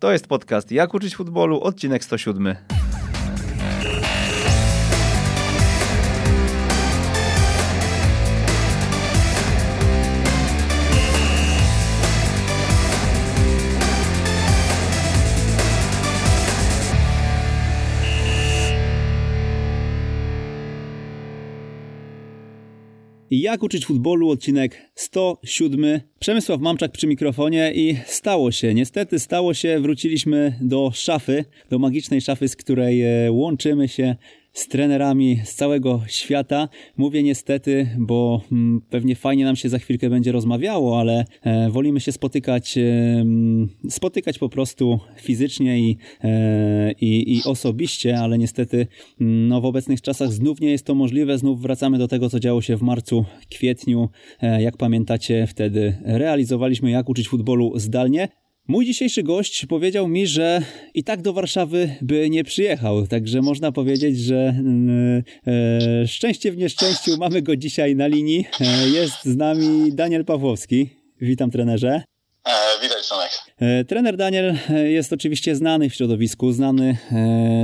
To jest podcast Jak uczyć futbolu, odcinek 107. Jak uczyć futbolu, odcinek 107. Przemysław Mamczak przy mikrofonie i stało się, niestety stało się, wróciliśmy do szafy, do magicznej szafy, z której e, łączymy się z trenerami z całego świata. Mówię niestety, bo mm, pewnie fajnie nam się za chwilkę będzie rozmawiało, ale e, wolimy się spotykać, e, spotykać po prostu fizycznie i, e, i, i osobiście, ale niestety mm, no, w obecnych czasach znów nie jest to możliwe. Znów wracamy do tego, co działo się w marcu, kwietniu. Jak pamiętacie, wtedy realizowaliśmy jak uczyć futbolu zdalnie. Mój dzisiejszy gość powiedział mi, że i tak do Warszawy by nie przyjechał, także można powiedzieć, że e, szczęście w nieszczęściu mamy go dzisiaj na linii. E, jest z nami Daniel Pawłowski. Witam trenerze. E, widać, Tomek. E, trener Daniel e, jest oczywiście znany w środowisku, znany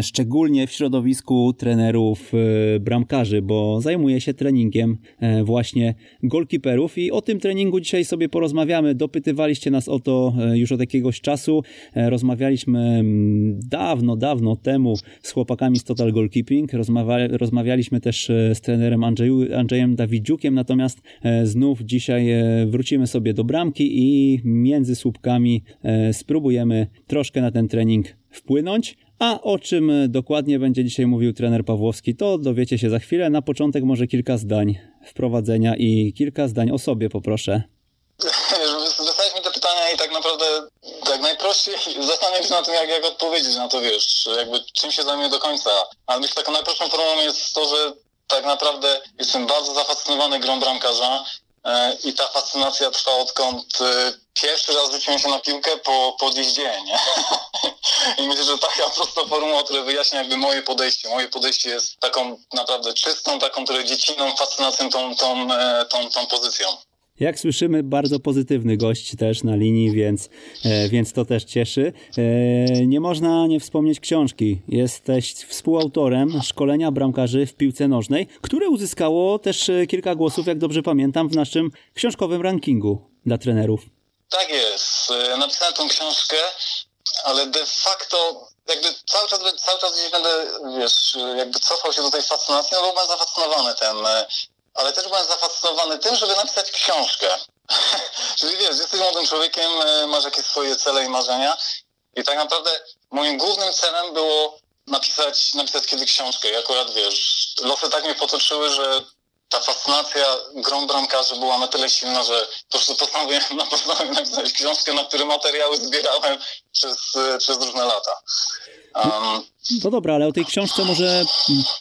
szczególnie w środowisku trenerów bramkarzy, bo zajmuje się treningiem właśnie golkiperów i o tym treningu dzisiaj sobie porozmawiamy. Dopytywaliście nas o to już od jakiegoś czasu. Rozmawialiśmy mm, dawno, dawno temu z chłopakami z Total Goalkeeping. rozmawialiśmy też z trenerem Andrzeju, Andrzejem Dawidziukiem, natomiast znów dzisiaj wrócimy sobie do bramki i między słupkami e, spróbujemy troszkę na ten trening wpłynąć. A o czym dokładnie będzie dzisiaj mówił trener Pawłowski, to dowiecie się za chwilę. Na początek może kilka zdań wprowadzenia i kilka zdań o sobie poproszę. Wysłałeś mi te pytania i tak naprawdę tak najprościej zastanawiam się na tym, jak, jak odpowiedzieć na to, wiesz, jakby czym się zajmuję do końca. Ale myślę, taką najprostszą formą jest to, że tak naprawdę jestem bardzo zafascynowany grą bramkarza E, I ta fascynacja trwa odkąd e, pierwszy raz rzuciłem się na piłkę po, po. Nie? I myślę, że taka prosta formuła, która wyjaśnia jakby moje podejście. Moje podejście jest taką naprawdę czystą, taką trochę dziecinną fascynacją tą, tą, e, tą, tą pozycją. Jak słyszymy, bardzo pozytywny gość też na linii, więc, e, więc to też cieszy. E, nie można nie wspomnieć książki. Jesteś współautorem szkolenia bramkarzy w piłce nożnej, które uzyskało też kilka głosów, jak dobrze pamiętam, w naszym książkowym rankingu dla trenerów. Tak jest. Napisałem tą książkę, ale de facto jakby cały czas, cały czas gdzieś będę, wiesz, jakby cofał się do tej fascynacji, no bo byłem zafascynowany tym ale też byłem zafascynowany tym, żeby napisać książkę. Czyli wiesz, jesteś młodym człowiekiem, e, masz jakieś swoje cele i marzenia i tak naprawdę moim głównym celem było napisać, napisać kiedy książkę. I akurat wiesz, losy tak mnie potoczyły, że ta fascynacja grą bramkarzy była na tyle silna, że po prostu postanowiłem, postanowiłem napisać książkę, na które materiały zbierałem przez, e, przez różne lata. Um, no dobra, ale o tej książce może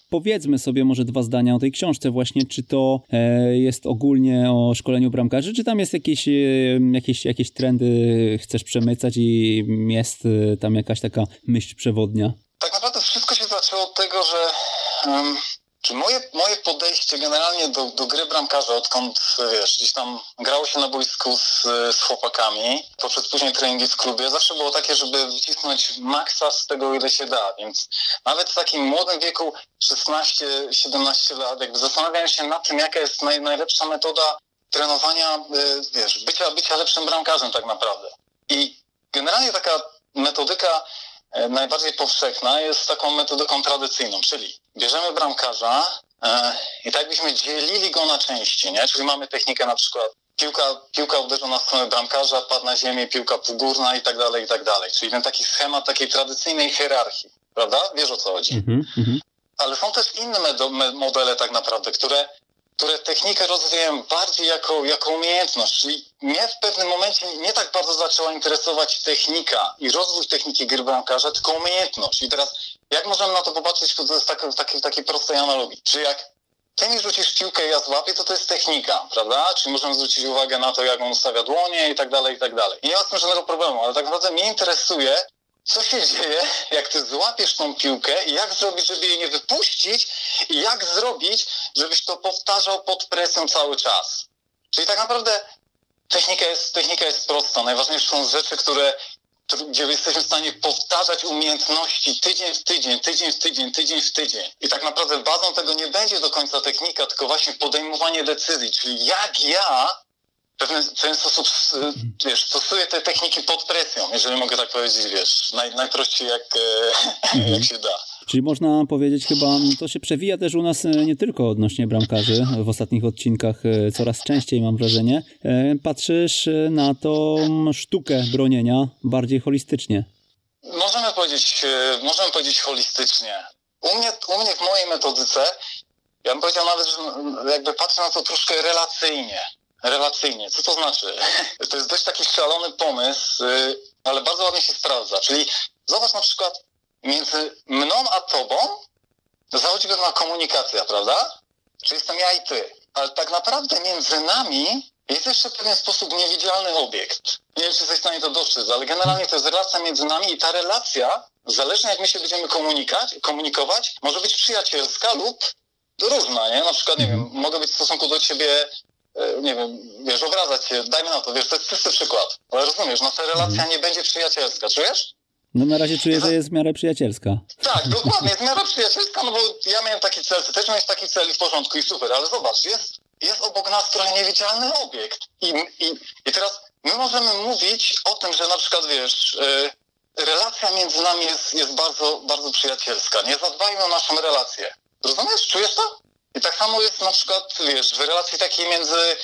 powiedzmy sobie może dwa zdania o tej książce właśnie, czy to e, jest ogólnie o szkoleniu bramkarzy, czy tam jest jakieś, e, jakieś, jakieś trendy chcesz przemycać i jest e, tam jakaś taka myśl przewodnia? Tak naprawdę wszystko się zaczęło od tego, że um, czy moje, moje podejście generalnie do, do gry bramkarza, odkąd wiesz, gdzieś tam grało się na boisku z, z chłopakami, poprzez później treningi w klubie, zawsze było takie, żeby wycisnąć maksa z tego, ile się da. Więc nawet w takim młodym wieku, 16-17 lat, jakby zastanawiałem się nad tym, jaka jest naj, najlepsza metoda trenowania, y, wiesz, bycia, bycia lepszym bramkarzem tak naprawdę. I generalnie taka metodyka E, najbardziej powszechna jest taką metodyką tradycyjną, czyli bierzemy bramkarza e, i tak byśmy dzielili go na części, nie? Czyli mamy technikę na przykład piłka, piłka uderzona w stronę bramkarza, padł na ziemię, piłka półgórna i tak dalej, i tak dalej. Czyli ten taki schemat takiej tradycyjnej hierarchii, prawda? Wiesz o co chodzi. Mm -hmm. Ale są też inne modele tak naprawdę, które które technikę rozwijają bardziej jako, jako umiejętność. Czyli mnie w pewnym momencie nie tak bardzo zaczęła interesować technika i rozwój techniki gry bramkarza, tylko umiejętność. I teraz jak możemy na to popatrzeć jest tak, w takiej, takiej prostej analogii? Czy jak ty mi rzucisz piłkę i ja złapię, to to jest technika, prawda? Czyli możemy zwrócić uwagę na to, jak on ustawia dłonie i tak dalej, i tak dalej. I nie ma z tym żadnego problemu, ale tak naprawdę mnie interesuje, co się dzieje, jak ty złapiesz tą piłkę i jak zrobić, żeby jej nie wypuścić i jak zrobić, żebyś to powtarzał pod presją cały czas. Czyli tak naprawdę technika jest, technika jest prosta. Najważniejsze są rzeczy, które gdzie jesteśmy w stanie powtarzać umiejętności tydzień w tydzień, tydzień w tydzień, tydzień w tydzień. I tak naprawdę bazą tego nie będzie do końca technika, tylko właśnie podejmowanie decyzji, czyli jak ja pewien, w pewien sposób wiesz, stosuję te techniki pod presją, jeżeli mogę tak powiedzieć, wiesz, naj, najprościej jak, e, jak mhm. się da. Czyli można powiedzieć chyba, to się przewija też u nas e, nie tylko odnośnie bramkarzy, w ostatnich odcinkach e, coraz częściej mam wrażenie. Patrzysz na tą sztukę bronienia bardziej holistycznie. Możemy powiedzieć, możemy powiedzieć holistycznie. U mnie, u mnie w mojej metodyce, ja bym powiedział nawet, że jakby patrzę na to troszkę relacyjnie. Relacyjnie. Co to znaczy? To jest dość taki szalony pomysł, ale bardzo ładnie się sprawdza. Czyli zobacz na przykład, między mną a tobą zachodzi pewna komunikacja, prawda? Czy jestem ja i ty. Ale tak naprawdę między nami jest jeszcze w pewien sposób niewidzialny obiekt. Nie wiem, czy jesteś w stanie to dostrzec, ale generalnie to jest relacja między nami i ta relacja, zależnie jak my się będziemy komunikować, może być przyjacielska lub różna, nie? Na przykład, nie wiem, mogę być w stosunku do ciebie nie wiem, wiesz, obrażać się, dajmy na to, wiesz, to jest czysty przykład, ale rozumiesz, nasza relacja mhm. nie będzie przyjacielska, czujesz? No na razie czuję, że jest w miarę przyjacielska. Tak, dokładnie, jest w miarę przyjacielska, no bo ja miałem taki cel, ty też miałeś taki cel i w porządku i super, ale zobacz, jest, jest obok nas trochę niewidzialny obiekt. I, i, I teraz my możemy mówić o tym, że na przykład, wiesz, yy, relacja między nami jest, jest bardzo, bardzo przyjacielska. Nie zadbajmy o naszą relację. Rozumiesz? Czujesz to? I tak samo jest na przykład, wiesz, w relacji takiej między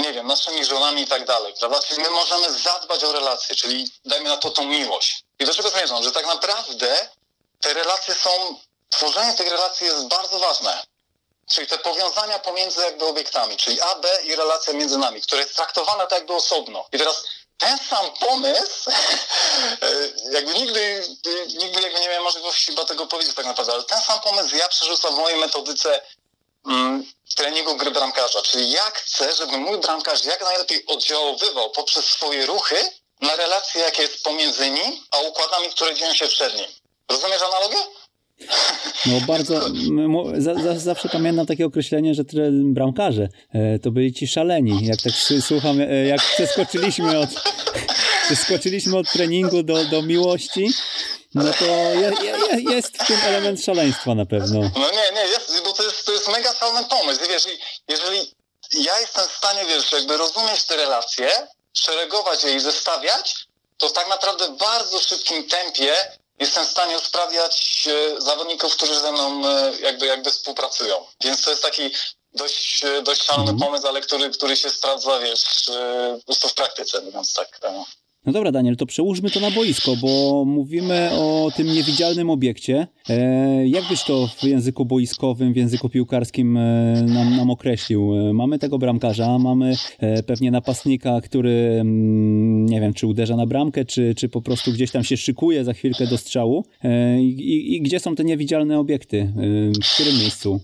nie wiem, naszymi żonami i tak dalej, prawda? Czyli my możemy zadbać o relacje, czyli dajmy na to tą miłość. I do czego zmierzam? Że tak naprawdę te relacje są, tworzenie tych relacji jest bardzo ważne. Czyli te powiązania pomiędzy jakby obiektami, czyli A, B i relacja między nami, które jest traktowane tak jakby osobno. I teraz ten sam pomysł, jakby nigdy, nigdy jakby nie miałem możliwości chyba tego powiedzieć tak naprawdę, ale ten sam pomysł ja przerzucam w mojej metodyce treningu gry bramkarza, czyli jak chcę, żeby mój bramkarz jak najlepiej oddziaływał poprzez swoje ruchy na relacje, jakie jest pomiędzy nim, a układami, które dzieją się przed nim. Rozumiesz analogię? No bardzo, za, za, zawsze pamiętam takie określenie, że bramkarze e, to byli ci szaleni. Jak tak słucham, e, jak przeskoczyliśmy od, przeskoczyliśmy od treningu do, do miłości, no to je, je, jest w tym element szaleństwa na pewno. No nie, nie, jest, bo to jest, to jest mega szalony pomysł. I wiesz, jeżeli ja jestem w stanie, wiesz, jakby rozumieć te relacje, szeregować je i zestawiać, to tak naprawdę w bardzo szybkim tempie jestem w stanie usprawiać e, zawodników, którzy ze mną e, jakby, jakby współpracują. Więc to jest taki dość, e, dość szalony mm. pomysł, ale który, który się sprawdza, wiesz, po prostu w praktyce, mówiąc tak. tak. No dobra, Daniel, to przełóżmy to na boisko, bo mówimy o tym niewidzialnym obiekcie. E, jak byś to w języku boiskowym, w języku piłkarskim e, nam, nam określił? E, mamy tego bramkarza, mamy e, pewnie napastnika, który mm, nie wiem, czy uderza na bramkę, czy, czy po prostu gdzieś tam się szykuje za chwilkę do strzału. E, i, I gdzie są te niewidzialne obiekty? E, w którym miejscu?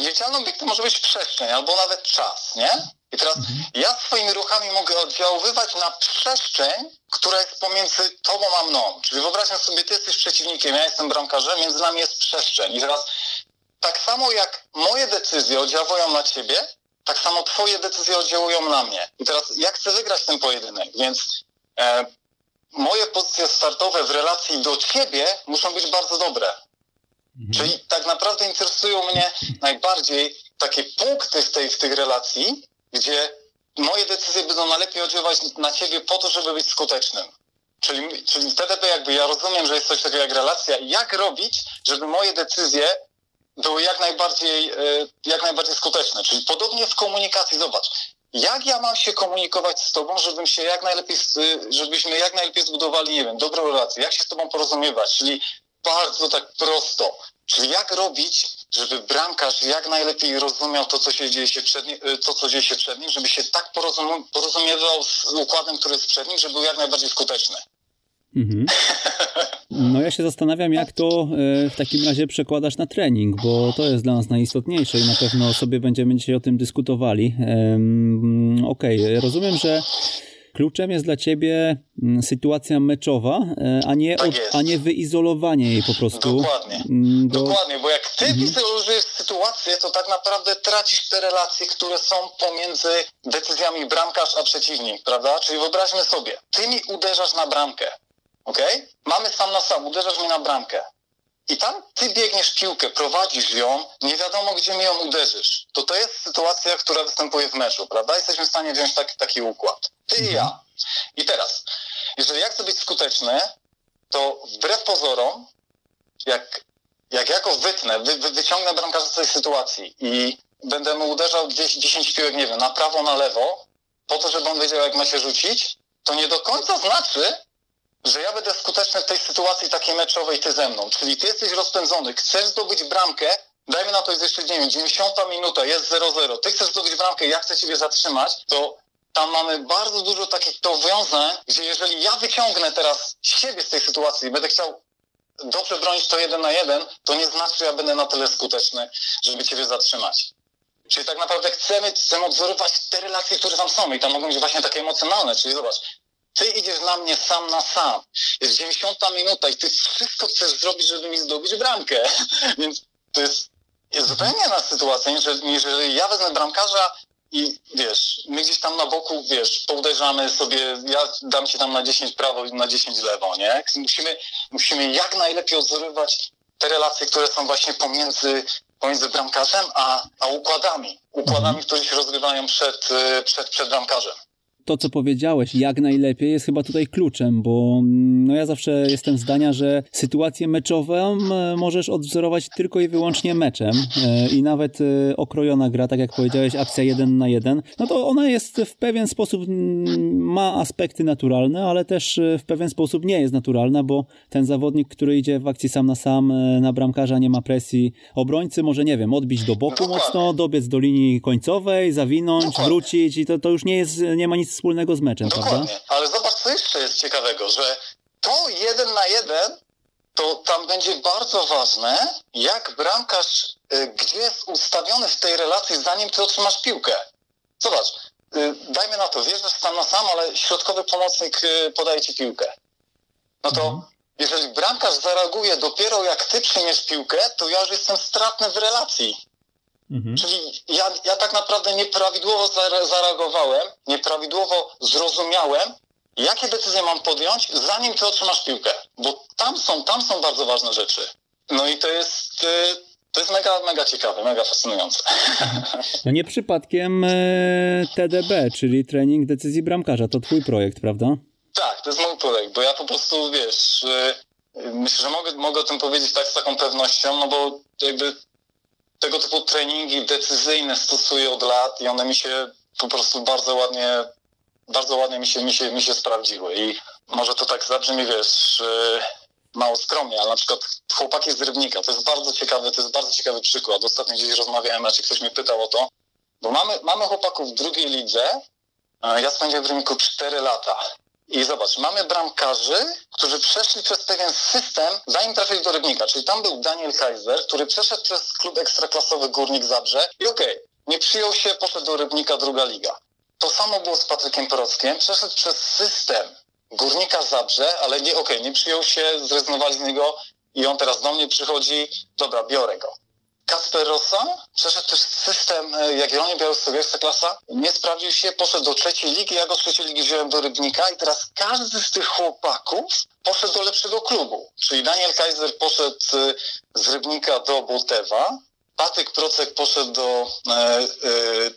Niewidzialny obiekt to może być przestrzeń albo nawet czas, nie? I teraz mhm. ja swoimi ruchami mogę oddziaływać na przestrzeń, która jest pomiędzy tobą a mną. Czyli wyobraźmy sobie, ty jesteś przeciwnikiem, ja jestem bramkarzem, między nami jest przestrzeń. I teraz tak samo jak moje decyzje oddziałują na ciebie, tak samo twoje decyzje oddziałują na mnie. I teraz ja chcę wygrać ten pojedynek, więc e, moje pozycje startowe w relacji do ciebie muszą być bardzo dobre. Mhm. Czyli tak naprawdę interesują mnie najbardziej takie punkty w tej, w tych relacji, gdzie moje decyzje będą najlepiej oddziaływać na ciebie po to, żeby być skutecznym. Czyli, czyli wtedy jakby ja rozumiem, że jest coś takiego jak relacja jak robić, żeby moje decyzje były jak najbardziej, e, jak najbardziej skuteczne. Czyli podobnie w komunikacji, zobacz, jak ja mam się komunikować z tobą, żebym się jak najlepiej, e, żebyśmy jak najlepiej zbudowali, nie wiem, dobrą relację, jak się z tobą porozumiewać, czyli bardzo tak prosto. Czyli jak robić, żeby bramkarz jak najlepiej rozumiał to, co się dzieje się przed nim, y, to, co dzieje się przed nim, żeby się tak porozumiewał z układem, który jest przed nim, żeby był jak najbardziej skuteczny. Mhm. No ja się zastanawiam, jak to e, w takim razie przekładasz na trening, bo to jest dla nas najistotniejsze i na pewno sobie będziemy dzisiaj o tym dyskutowali. Okej, okay. rozumiem, że Kluczem jest dla ciebie mm, sytuacja meczowa, e, a nie, tak od, a nie wyizolowanie jej po prostu. Dokładnie. Mm, do... Dokładnie, bo jak ty mhm. izolujesz sytuację, to tak naprawdę tracisz te relacje, które są pomiędzy decyzjami bramkarz a przeciwnik, prawda? Czyli wyobraźmy sobie, ty mi uderzasz na bramkę. ok? Mamy sam na sam, uderzasz mi na bramkę. I tam ty biegniesz piłkę, prowadzisz ją, nie wiadomo gdzie mi ją uderzysz. To to jest sytuacja, która występuje w meczu, prawda? Jesteśmy w stanie wziąć taki, taki układ. Ty i ja. I teraz, jeżeli ja chcę być skuteczny, to wbrew pozorom, jak, jak ja go wytnę, wy, wy, wyciągnę bramkarza z tej sytuacji i będę mu uderzał gdzieś 10 piłek, nie wiem, na prawo, na lewo, po to, żeby on wiedział, jak ma się rzucić, to nie do końca znaczy, że ja będę skuteczny w tej sytuacji takiej meczowej ty ze mną. Czyli ty jesteś rozpędzony, chcesz zdobyć bramkę, dajmy na to jest jeszcze, nie wiem, 90 minuta, jest 0-0, ty chcesz zdobyć bramkę, ja chcę ciebie zatrzymać, to tam mamy bardzo dużo takich powiązań, gdzie jeżeli ja wyciągnę teraz siebie z tej sytuacji, będę chciał dobrze bronić to jeden na jeden, to nie znaczy, że ja będę na tyle skuteczny, żeby ciebie zatrzymać. Czyli tak naprawdę chcemy, chcemy odzorować te relacje, które tam są i tam mogą być właśnie takie emocjonalne, czyli zobacz, ty idziesz na mnie sam na sam. Jest 90 minuta i ty wszystko chcesz zrobić, żeby mi zdobyć bramkę. Więc to jest, jest zupełnie inna sytuacja, niż jeżeli ja wezmę bramkarza i wiesz, my gdzieś tam na boku, wiesz, pouderzamy sobie, ja dam ci tam na 10 prawo i na 10 lewo, nie? Musimy, musimy jak najlepiej odzorować te relacje, które są właśnie pomiędzy, pomiędzy bramkarzem a, a układami. Układami, mhm. które się rozgrywają przed, przed, przed bramkarzem to, co powiedziałeś, jak najlepiej jest chyba tutaj kluczem, bo mm, no ja zawsze jestem zdania, że sytuację meczową możesz odwzorować tylko i wyłącznie meczem e, i nawet e, okrojona gra, tak jak powiedziałeś, akcja jeden na jeden, no to ona jest w pewien sposób, mm, ma aspekty naturalne, ale też e, w pewien sposób nie jest naturalna, bo ten zawodnik, który idzie w akcji sam na sam na bramkarza, nie ma presji obrońcy, może nie wiem, odbić do boku mocno, dobiec do linii końcowej, zawinąć, wrócić i to, to już nie jest, nie ma nic wspólnego z meczem, Dokładnie. prawda? Ale zobacz, co jeszcze jest ciekawego, że to jeden na jeden, to tam będzie bardzo ważne, jak bramkarz, y, gdzie jest ustawiony w tej relacji, zanim ty otrzymasz piłkę. Zobacz, dajmy na to, wjeżdżasz tam na sam, ale środkowy pomocnik y, podaje ci piłkę. No to mhm. jeżeli bramkarz zareaguje dopiero jak ty przyjmiesz piłkę, to ja już jestem stratny w relacji. Mhm. Czyli ja, ja tak naprawdę nieprawidłowo zareagowałem, nieprawidłowo zrozumiałem, jakie decyzje mam podjąć, zanim ty otrzymasz piłkę. Bo tam są, tam są bardzo ważne rzeczy. No i to jest, y, to jest mega, mega ciekawe, mega fascynujące. No nie przypadkiem e, TDB, czyli trening decyzji bramkarza, to twój projekt, prawda? Tak, to jest mój projekt, bo ja po prostu, wiesz, y, myślę, że mogę, mogę o tym powiedzieć tak z taką pewnością, no bo jakby tego typu treningi decyzyjne stosuję od lat i one mi się po prostu bardzo ładnie, bardzo ładnie mi się, mi się, mi się sprawdziły. I może to tak zabrzmi, wiesz, mało skromnie, ale na przykład chłopaki z Rybnika, to jest bardzo ciekawy, to jest bardzo ciekawy przykład. Ostatnio gdzieś rozmawiałem, znaczy ktoś mnie pytał o to, bo mamy, mamy chłopaków w drugiej lidze, ja spędziłem w Rybniku 4 lata. I zobacz, mamy bramkarzy, którzy przeszli przez pewien system, zanim trafili do Rybnika. Czyli tam był Daniel Kaiser, który przeszedł przez klub ekstraklasowy Górnik Zabrze i okej, okay, nie przyjął się, poszedł do Rybnika druga liga. To samo było z Patrykiem Porockiem, przeszedł przez system Górnika Zabrze, ale nie, okej, okay, nie przyjął się, zrezygnowali z niego i on teraz do mnie przychodzi, dobra, biorę go. Kasper Rossa przeszedł też system e, Jagiellonia Białystok klasa, nie sprawdził się, poszedł do trzeciej ligi, ja go z trzeciej ligi wziąłem do Rybnika i teraz każdy z tych chłopaków poszedł do lepszego klubu. Czyli Daniel Kaiser poszedł e, z Rybnika do Botewa, Patryk Procek poszedł do, e,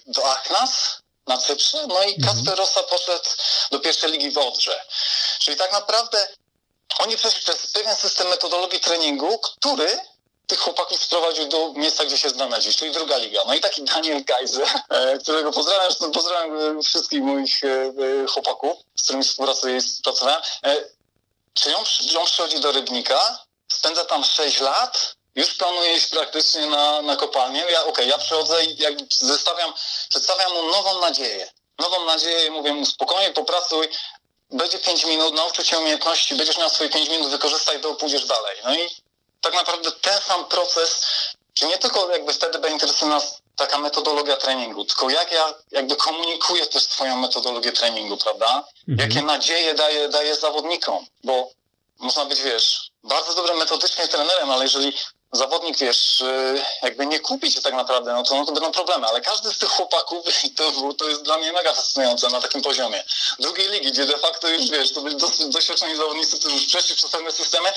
do Achnas na Cyprze, no i mhm. Kasper Rossa poszedł do pierwszej ligi w Odrze. Czyli tak naprawdę oni przeszli przez pewien system metodologii treningu, który tych chłopaków sprowadził do miejsca, gdzie się znaleźli, czyli druga liga. No i taki Daniel Kaiser, e, którego pozdrawiam, pozdrawiam wszystkich moich e, e, chłopaków, z którymi współpracuję i współpracowałem. Czyli on, on przychodzi do Rybnika, spędza tam 6 lat, już planuje iść praktycznie na, na kopalnię. Ja, Okej, okay, ja przychodzę i zestawiam, przedstawiam mu nową nadzieję. Nową nadzieję i mówię mu spokojnie, popracuj, będzie 5 minut, nauczy cię umiejętności, będziesz miał swoje 5 minut, wykorzystaj to, pójdziesz dalej. No i tak naprawdę ten sam proces, czy nie tylko jakby wtedy będzie nas taka metodologia treningu, tylko jak ja jakby komunikuję też swoją metodologię treningu, prawda? Mhm. Jakie nadzieje daję, daję zawodnikom, bo można być, wiesz, bardzo dobrym metodycznie trenerem, ale jeżeli zawodnik, wiesz, y, jakby nie kupi się tak naprawdę, no to, no to będą problemy, ale każdy z tych chłopaków, to, to jest dla mnie mega fascynujące na takim poziomie, drugiej ligi, gdzie de facto już, wiesz, to byli doświadczeni zawodnicy, którzy już przeszli przez pewne systemy,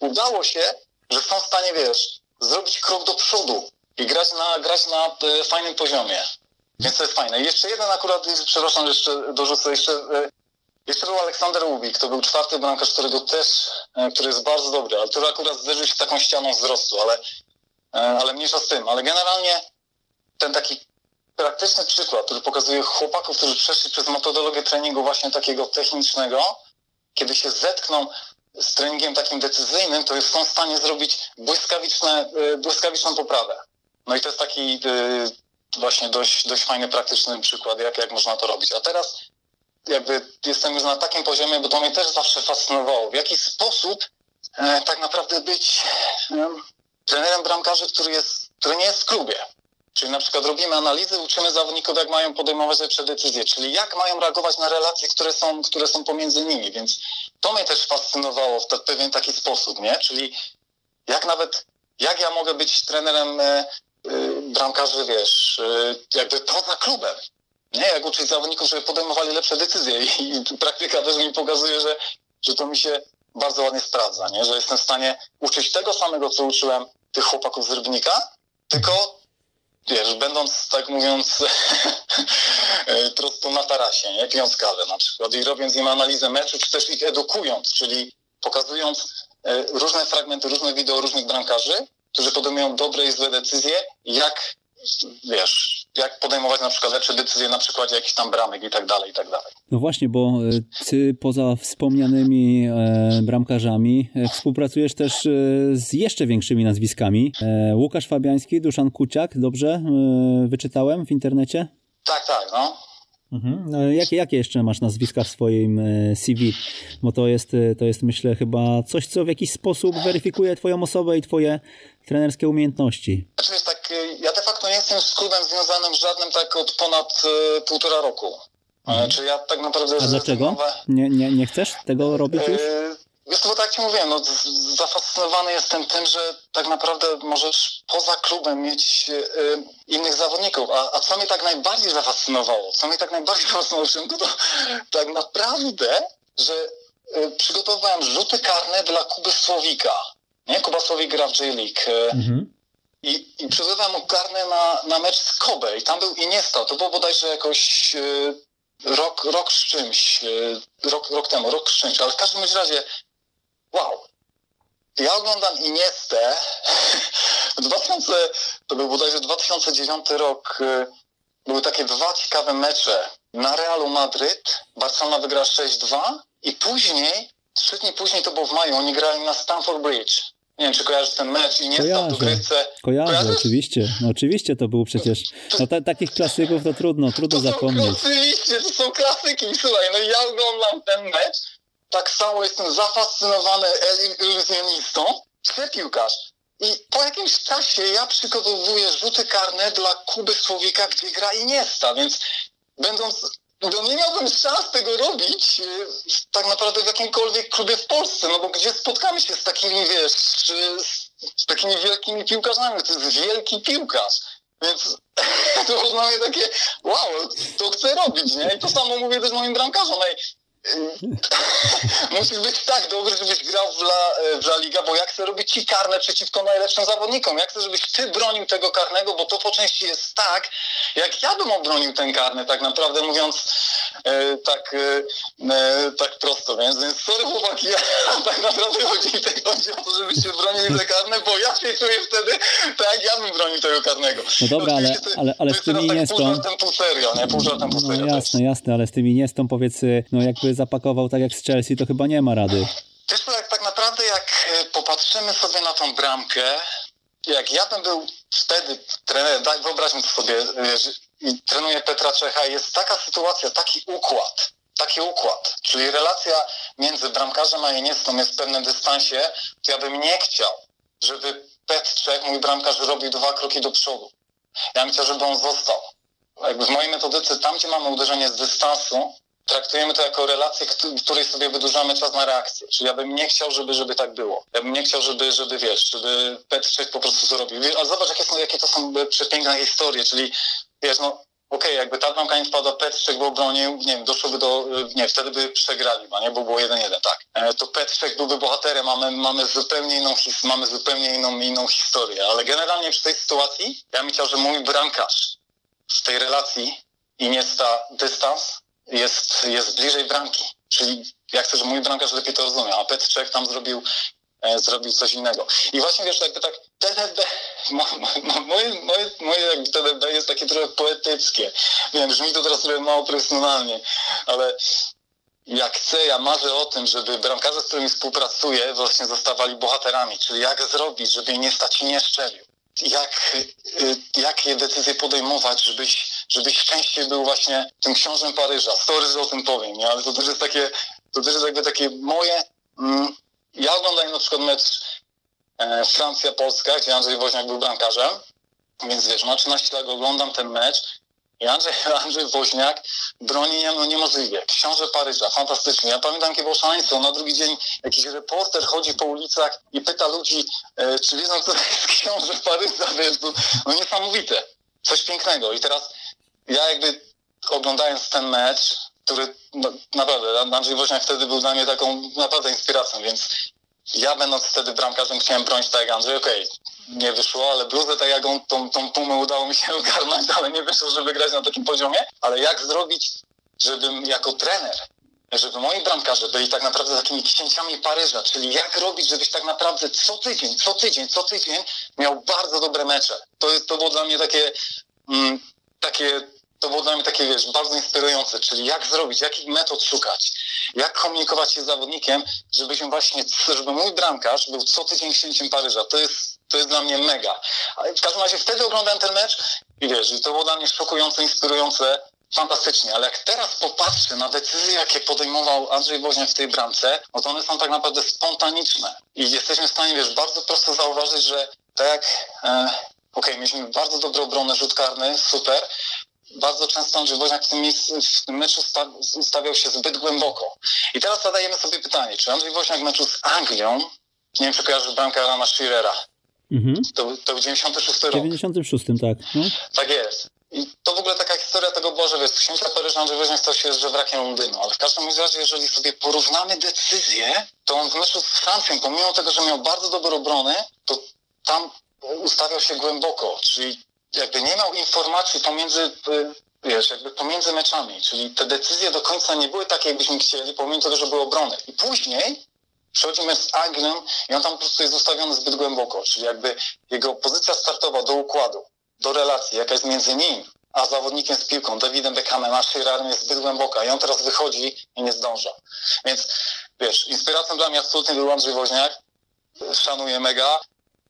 udało się, że są w stanie, wiesz, zrobić krok do przodu i grać na, grać na e, fajnym poziomie. Więc to jest fajne. I jeszcze jeden akurat, przepraszam, jeszcze dorzucę, jeszcze, e, jeszcze był Aleksander Łubik, to był czwarty bramkarz, którego też, e, który jest bardzo dobry, ale który akurat zderzył się taką ścianą wzrostu, ale, ale mniejsza z tym. Ale generalnie ten taki praktyczny przykład, który pokazuje chłopaków, którzy przeszli przez metodologię treningu właśnie takiego technicznego, kiedy się zetkną z treningiem takim decyzyjnym, to są w stanie zrobić błyskawiczne, błyskawiczną poprawę. No i to jest taki właśnie dość, dość fajny, praktyczny przykład, jak, jak można to robić. A teraz jakby jestem już na takim poziomie, bo to mnie też zawsze fascynowało, w jaki sposób e, tak naprawdę być e, trenerem bramkarzy, który, jest, który nie jest w klubie. Czyli na przykład robimy analizy, uczymy zawodników, jak mają podejmować lepsze decyzje, czyli jak mają reagować na relacje, które są, które są pomiędzy nimi. Więc to mnie też fascynowało w pewien taki sposób, nie? Czyli jak nawet, jak ja mogę być trenerem e, Y, bramkarzy, wiesz, y, jakby poza klubem. Nie, jak uczyć zawodników, żeby podejmowali lepsze decyzje i, praktyka też mi pokazuje, że, że to mi się bardzo ładnie sprawdza, nie? że jestem w stanie uczyć tego samego, co uczyłem tych chłopaków z Rybnika, tylko wiesz, będąc, tak mówiąc, prosto na tarasie, nie? pijąc kawę na przykład i robiąc im analizę meczu, czy też ich edukując, czyli pokazując e, różne fragmenty, różne wideo różnych bramkarzy którzy podejmują dobre i złe decyzje, jak, wiesz, jak podejmować na przykład lepsze decyzje na przykładzie jakichś tam bramek i tak dalej, i tak dalej. No właśnie, bo e, ty poza wspomnianymi e, bramkarzami e, współpracujesz też z jeszcze większymi nazwiskami. Łukasz Fabiański, Duszan Kuciak, dobrze wyczytałem w internecie? Tak, tak, no. Mhm. No, jakie, jakie jeszcze masz nazwiska w swoim CV? Bo to jest, to jest, myślę, chyba coś, co w jakiś sposób weryfikuje Twoją osobę i Twoje trenerskie umiejętności. Znaczy tak, e, ja de facto nie jestem z klubem związanym żadnym tak od ponad y, półtora roku. Mhm. Czy ja tak naprawdę... A dlaczego? Nie, nie, nie chcesz tego robić już? Wiesz, bo tak ci mówiłem, no, zafascynowany jestem tym, że tak naprawdę możesz poza klubem mieć y, innych zawodników. A, a co mnie tak najbardziej zafascynowało, co mnie tak najbardziej fascynowało, to tak naprawdę, że y, przygotowałem rzuty karne dla Kuby Słowika. Nie? Kuba Słowik gra w J-League. Y, mhm. I, I przygotowałem mu karne na, na mecz z Kobe i tam był Iniesta. To było bodajże jakoś y, rok, rok z czymś, y, rok, rok temu, rok z czymś, ale w każdym razie wow. Ja oglądam Iniestę. 2000, to był bodajże 2009 rok. Były takie dwa ciekawe mecze. Na Realu Madryt Barcelona wygrała 6-2 i później, trzy dni później, to było w maju, oni grali na Stamford Bridge. Nie wiem, czy kojarzysz ten mecz i nie Kojarzę. w dogrywce. Kojarzę, oczywiście. No, oczywiście to był przecież... No ta, takich klasyków to trudno, trudno to zapomnieć. Oczywiście, to są klasyki. Słuchaj, no ja oglądam ten mecz tak samo jestem zafascynowany iluzjonistą, chcę piłkarz. I po jakimś czasie ja przygotowuję rzuty karne dla Kuby Słowika, gdzie gra Iniesta, więc będąc no nie miałbym szans tego robić y, tak naprawdę w jakimkolwiek klubie w Polsce, no bo gdzie spotkamy się z takimi, wiesz, z takimi wielkimi piłkarzami, to jest wielki piłkarz. Więc to było dla mnie takie, wow, to chcę robić, nie? I to samo mówię też moim bramkarzom. Musisz być tak dobry, żebyś grał w La, w La Liga, bo ja chcę robić ci karne przeciwko najlepszym zawodnikom. Ja chcę, żebyś ty bronił tego karnego, bo to po części jest tak, jak ja bym obronił ten karny, tak naprawdę mówiąc e, tak, e, e tak prosto. Więc, więc sorry chłopaki, ja, tak naprawdę chodzi, chodzi o to, żebyście bronili te karne, bo ja się czuję wtedy tak, jak ja bym bronił tego karnego. No dobra, ale, ale, ale z tymi nie tak pół żartem, pół serio, nie? Pół żartem, pół serio. No jasne, jasne, ale z tymi nie powiedz, no jakby zapakował tak jak z Chelsea, to chyba nie ma rady. Wiesz jak tak naprawdę jak e, popatrzymy sobie na tą bramkę, jak ja bym był wtedy trener, daj, wyobraźmy to sobie, wiesz, i trenuję Petra Czecha jest taka sytuacja, taki układ, taki układ, czyli relacja między bramkarzem a Iniestą jest w pewnym dystansie, to ja bym nie chciał, żeby Petr Czech, mój bramkarz, robił dwa kroki do przodu. Ja bym chciał, żeby on został. Jakby w mojej metodyce, tam gdzie mamy uderzenie z dystansu, traktujemy to jako relację, w której sobie wydłużamy czas na reakcję. Czyli ja bym nie chciał, żeby, żeby tak było. Ja bym nie chciał, żeby, żeby wiesz, żeby Petrzek po prostu zrobił. Ale zobacz, jakie, są, jakie to są przepiękne historie, czyli wiesz, no okej, okay, jakby ta bramka nie wpadła, Petrzek by obronił, nie wiem, doszłoby do, nie, wtedy by przegrali, bo nie, bo było 1-1, tak. E, to Petrzek byłby bohaterem, mamy, mamy zupełnie inną his, mamy zupełnie inną, inną historię, ale generalnie przy tej sytuacji ja bym chciał, że mój bramkarz w tej relacji i nie sta dystans jest, jest bliżej bramki. Czyli ja chcę, żeby mój bramkarz lepiej to rozumiał, a Petrzek tam zrobił e, zrobił coś innego. I właśnie wiesz, jakby tak TDB, moje, moje, moje jakby TDB jest takie trochę poetyckie. Wiem, brzmi to teraz trochę mało profesjonalnie, ale jak chcę, ja marzę o tym, żeby bramkarze, z którymi współpracuję, właśnie zostawali bohaterami, czyli jak zrobić, żeby nie stać i nie szczelił. Jak, y, jakie decyzje podejmować, żebyś, żebyś częściej był właśnie tym książem Paryża. Story, że o tym powiem, nie? ale to też jest takie, to też jest jakby takie moje... Mm, ja oglądałem na przykład mecz e, Francja-Polska, gdzie Andrzej Woźniak był bramkarzem, więc wiesz, ma 13 lat, oglądam ten mecz i Andrzej, Andrzej Woźniak broni no niemożliwie. Książę Paryża, fantastycznie. Ja pamiętam, jakie było szaleństwo. Na drugi dzień jakiś reporter chodzi po ulicach i pyta ludzi, e, czy wiedzą, kto jest książę Paryża, wiesz, to, no niesamowite. Coś pięknego. I teraz ja jakby oglądając ten mecz, który naprawdę, Andrzej Woźniak wtedy był dla mnie taką naprawdę inspiracją, więc ja będąc wtedy bramkarzem chciałem bronić tak jak Andrzej, okej, okay, nie wyszło, ale bluzę tak jak on, tą, tą pumę udało mi się ogarnąć, ale nie wyszło, żeby grać na takim poziomie, ale jak zrobić, żebym jako trener żeby moi bramkarze byli tak naprawdę takimi księciami Paryża, czyli jak robić, żebyś tak naprawdę co tydzień, co tydzień, co tydzień miał bardzo dobre mecze. To, jest, to było dla mnie takie, mm, takie to było dla mnie takie, wiesz, bardzo inspirujące, czyli jak zrobić, jakich metod szukać, jak komunikować się z zawodnikiem, żebyśmy właśnie, żeby mój bramkarz był co tydzień księciem Paryża. To jest, to jest dla mnie mega. W każdym razie wtedy oglądałem ten mecz i wiesz, to było dla mnie szokujące, inspirujące, fantastycznie, ale jak teraz popatrzę na decyzje, jakie podejmował Andrzej Woźniak w tej bramce, no to one są tak naprawdę spontaniczne. I jesteśmy w stanie, wiesz, bardzo prosto zauważyć, że tak jak, e, okej, okay, mieliśmy bardzo dobrą obronę, rzut karny, super, bardzo często Andrzej Woźniak w tym, miejscu, w tym meczu ustawiał się zbyt głęboko. I teraz zadajemy sobie pytanie, czy Andrzej Woźniak w meczu z Anglią, nie wiem, czy kojarzysz bramkę Alana Shearera, mhm. to, to był 96 rok. 96, tak. No. Tak jest. I to w ogóle taka historia tego była, że wiesz, księcia Paryża Andrzej Woźniak stał się żewrakiem Londynu, ale w każdym razie, jeżeli sobie porównamy decyzje, to on w meczu z Francją, pomimo tego, że miał bardzo dobrą obronę, to tam ustawiał się głęboko, czyli jakby nie miał informacji pomiędzy, y, wiesz, jakby pomiędzy meczami, czyli te decyzje do końca nie były takie, jakbyśmy chcieli, pomimo tego, że były obrony. I później przechodzimy z Agniem i on tam po prostu jest ustawiony zbyt głęboko, czyli jakby jego pozycja startowa do układu, do relacji, jaka jest między nim a zawodnikiem z piłką, Davidem Beckhamem, a Shearerem jest zbyt głęboka i on teraz wychodzi i nie zdąża. Więc wiesz, inspiracją dla mnie absolutnie był Andrzej Woźniak, szanuję mega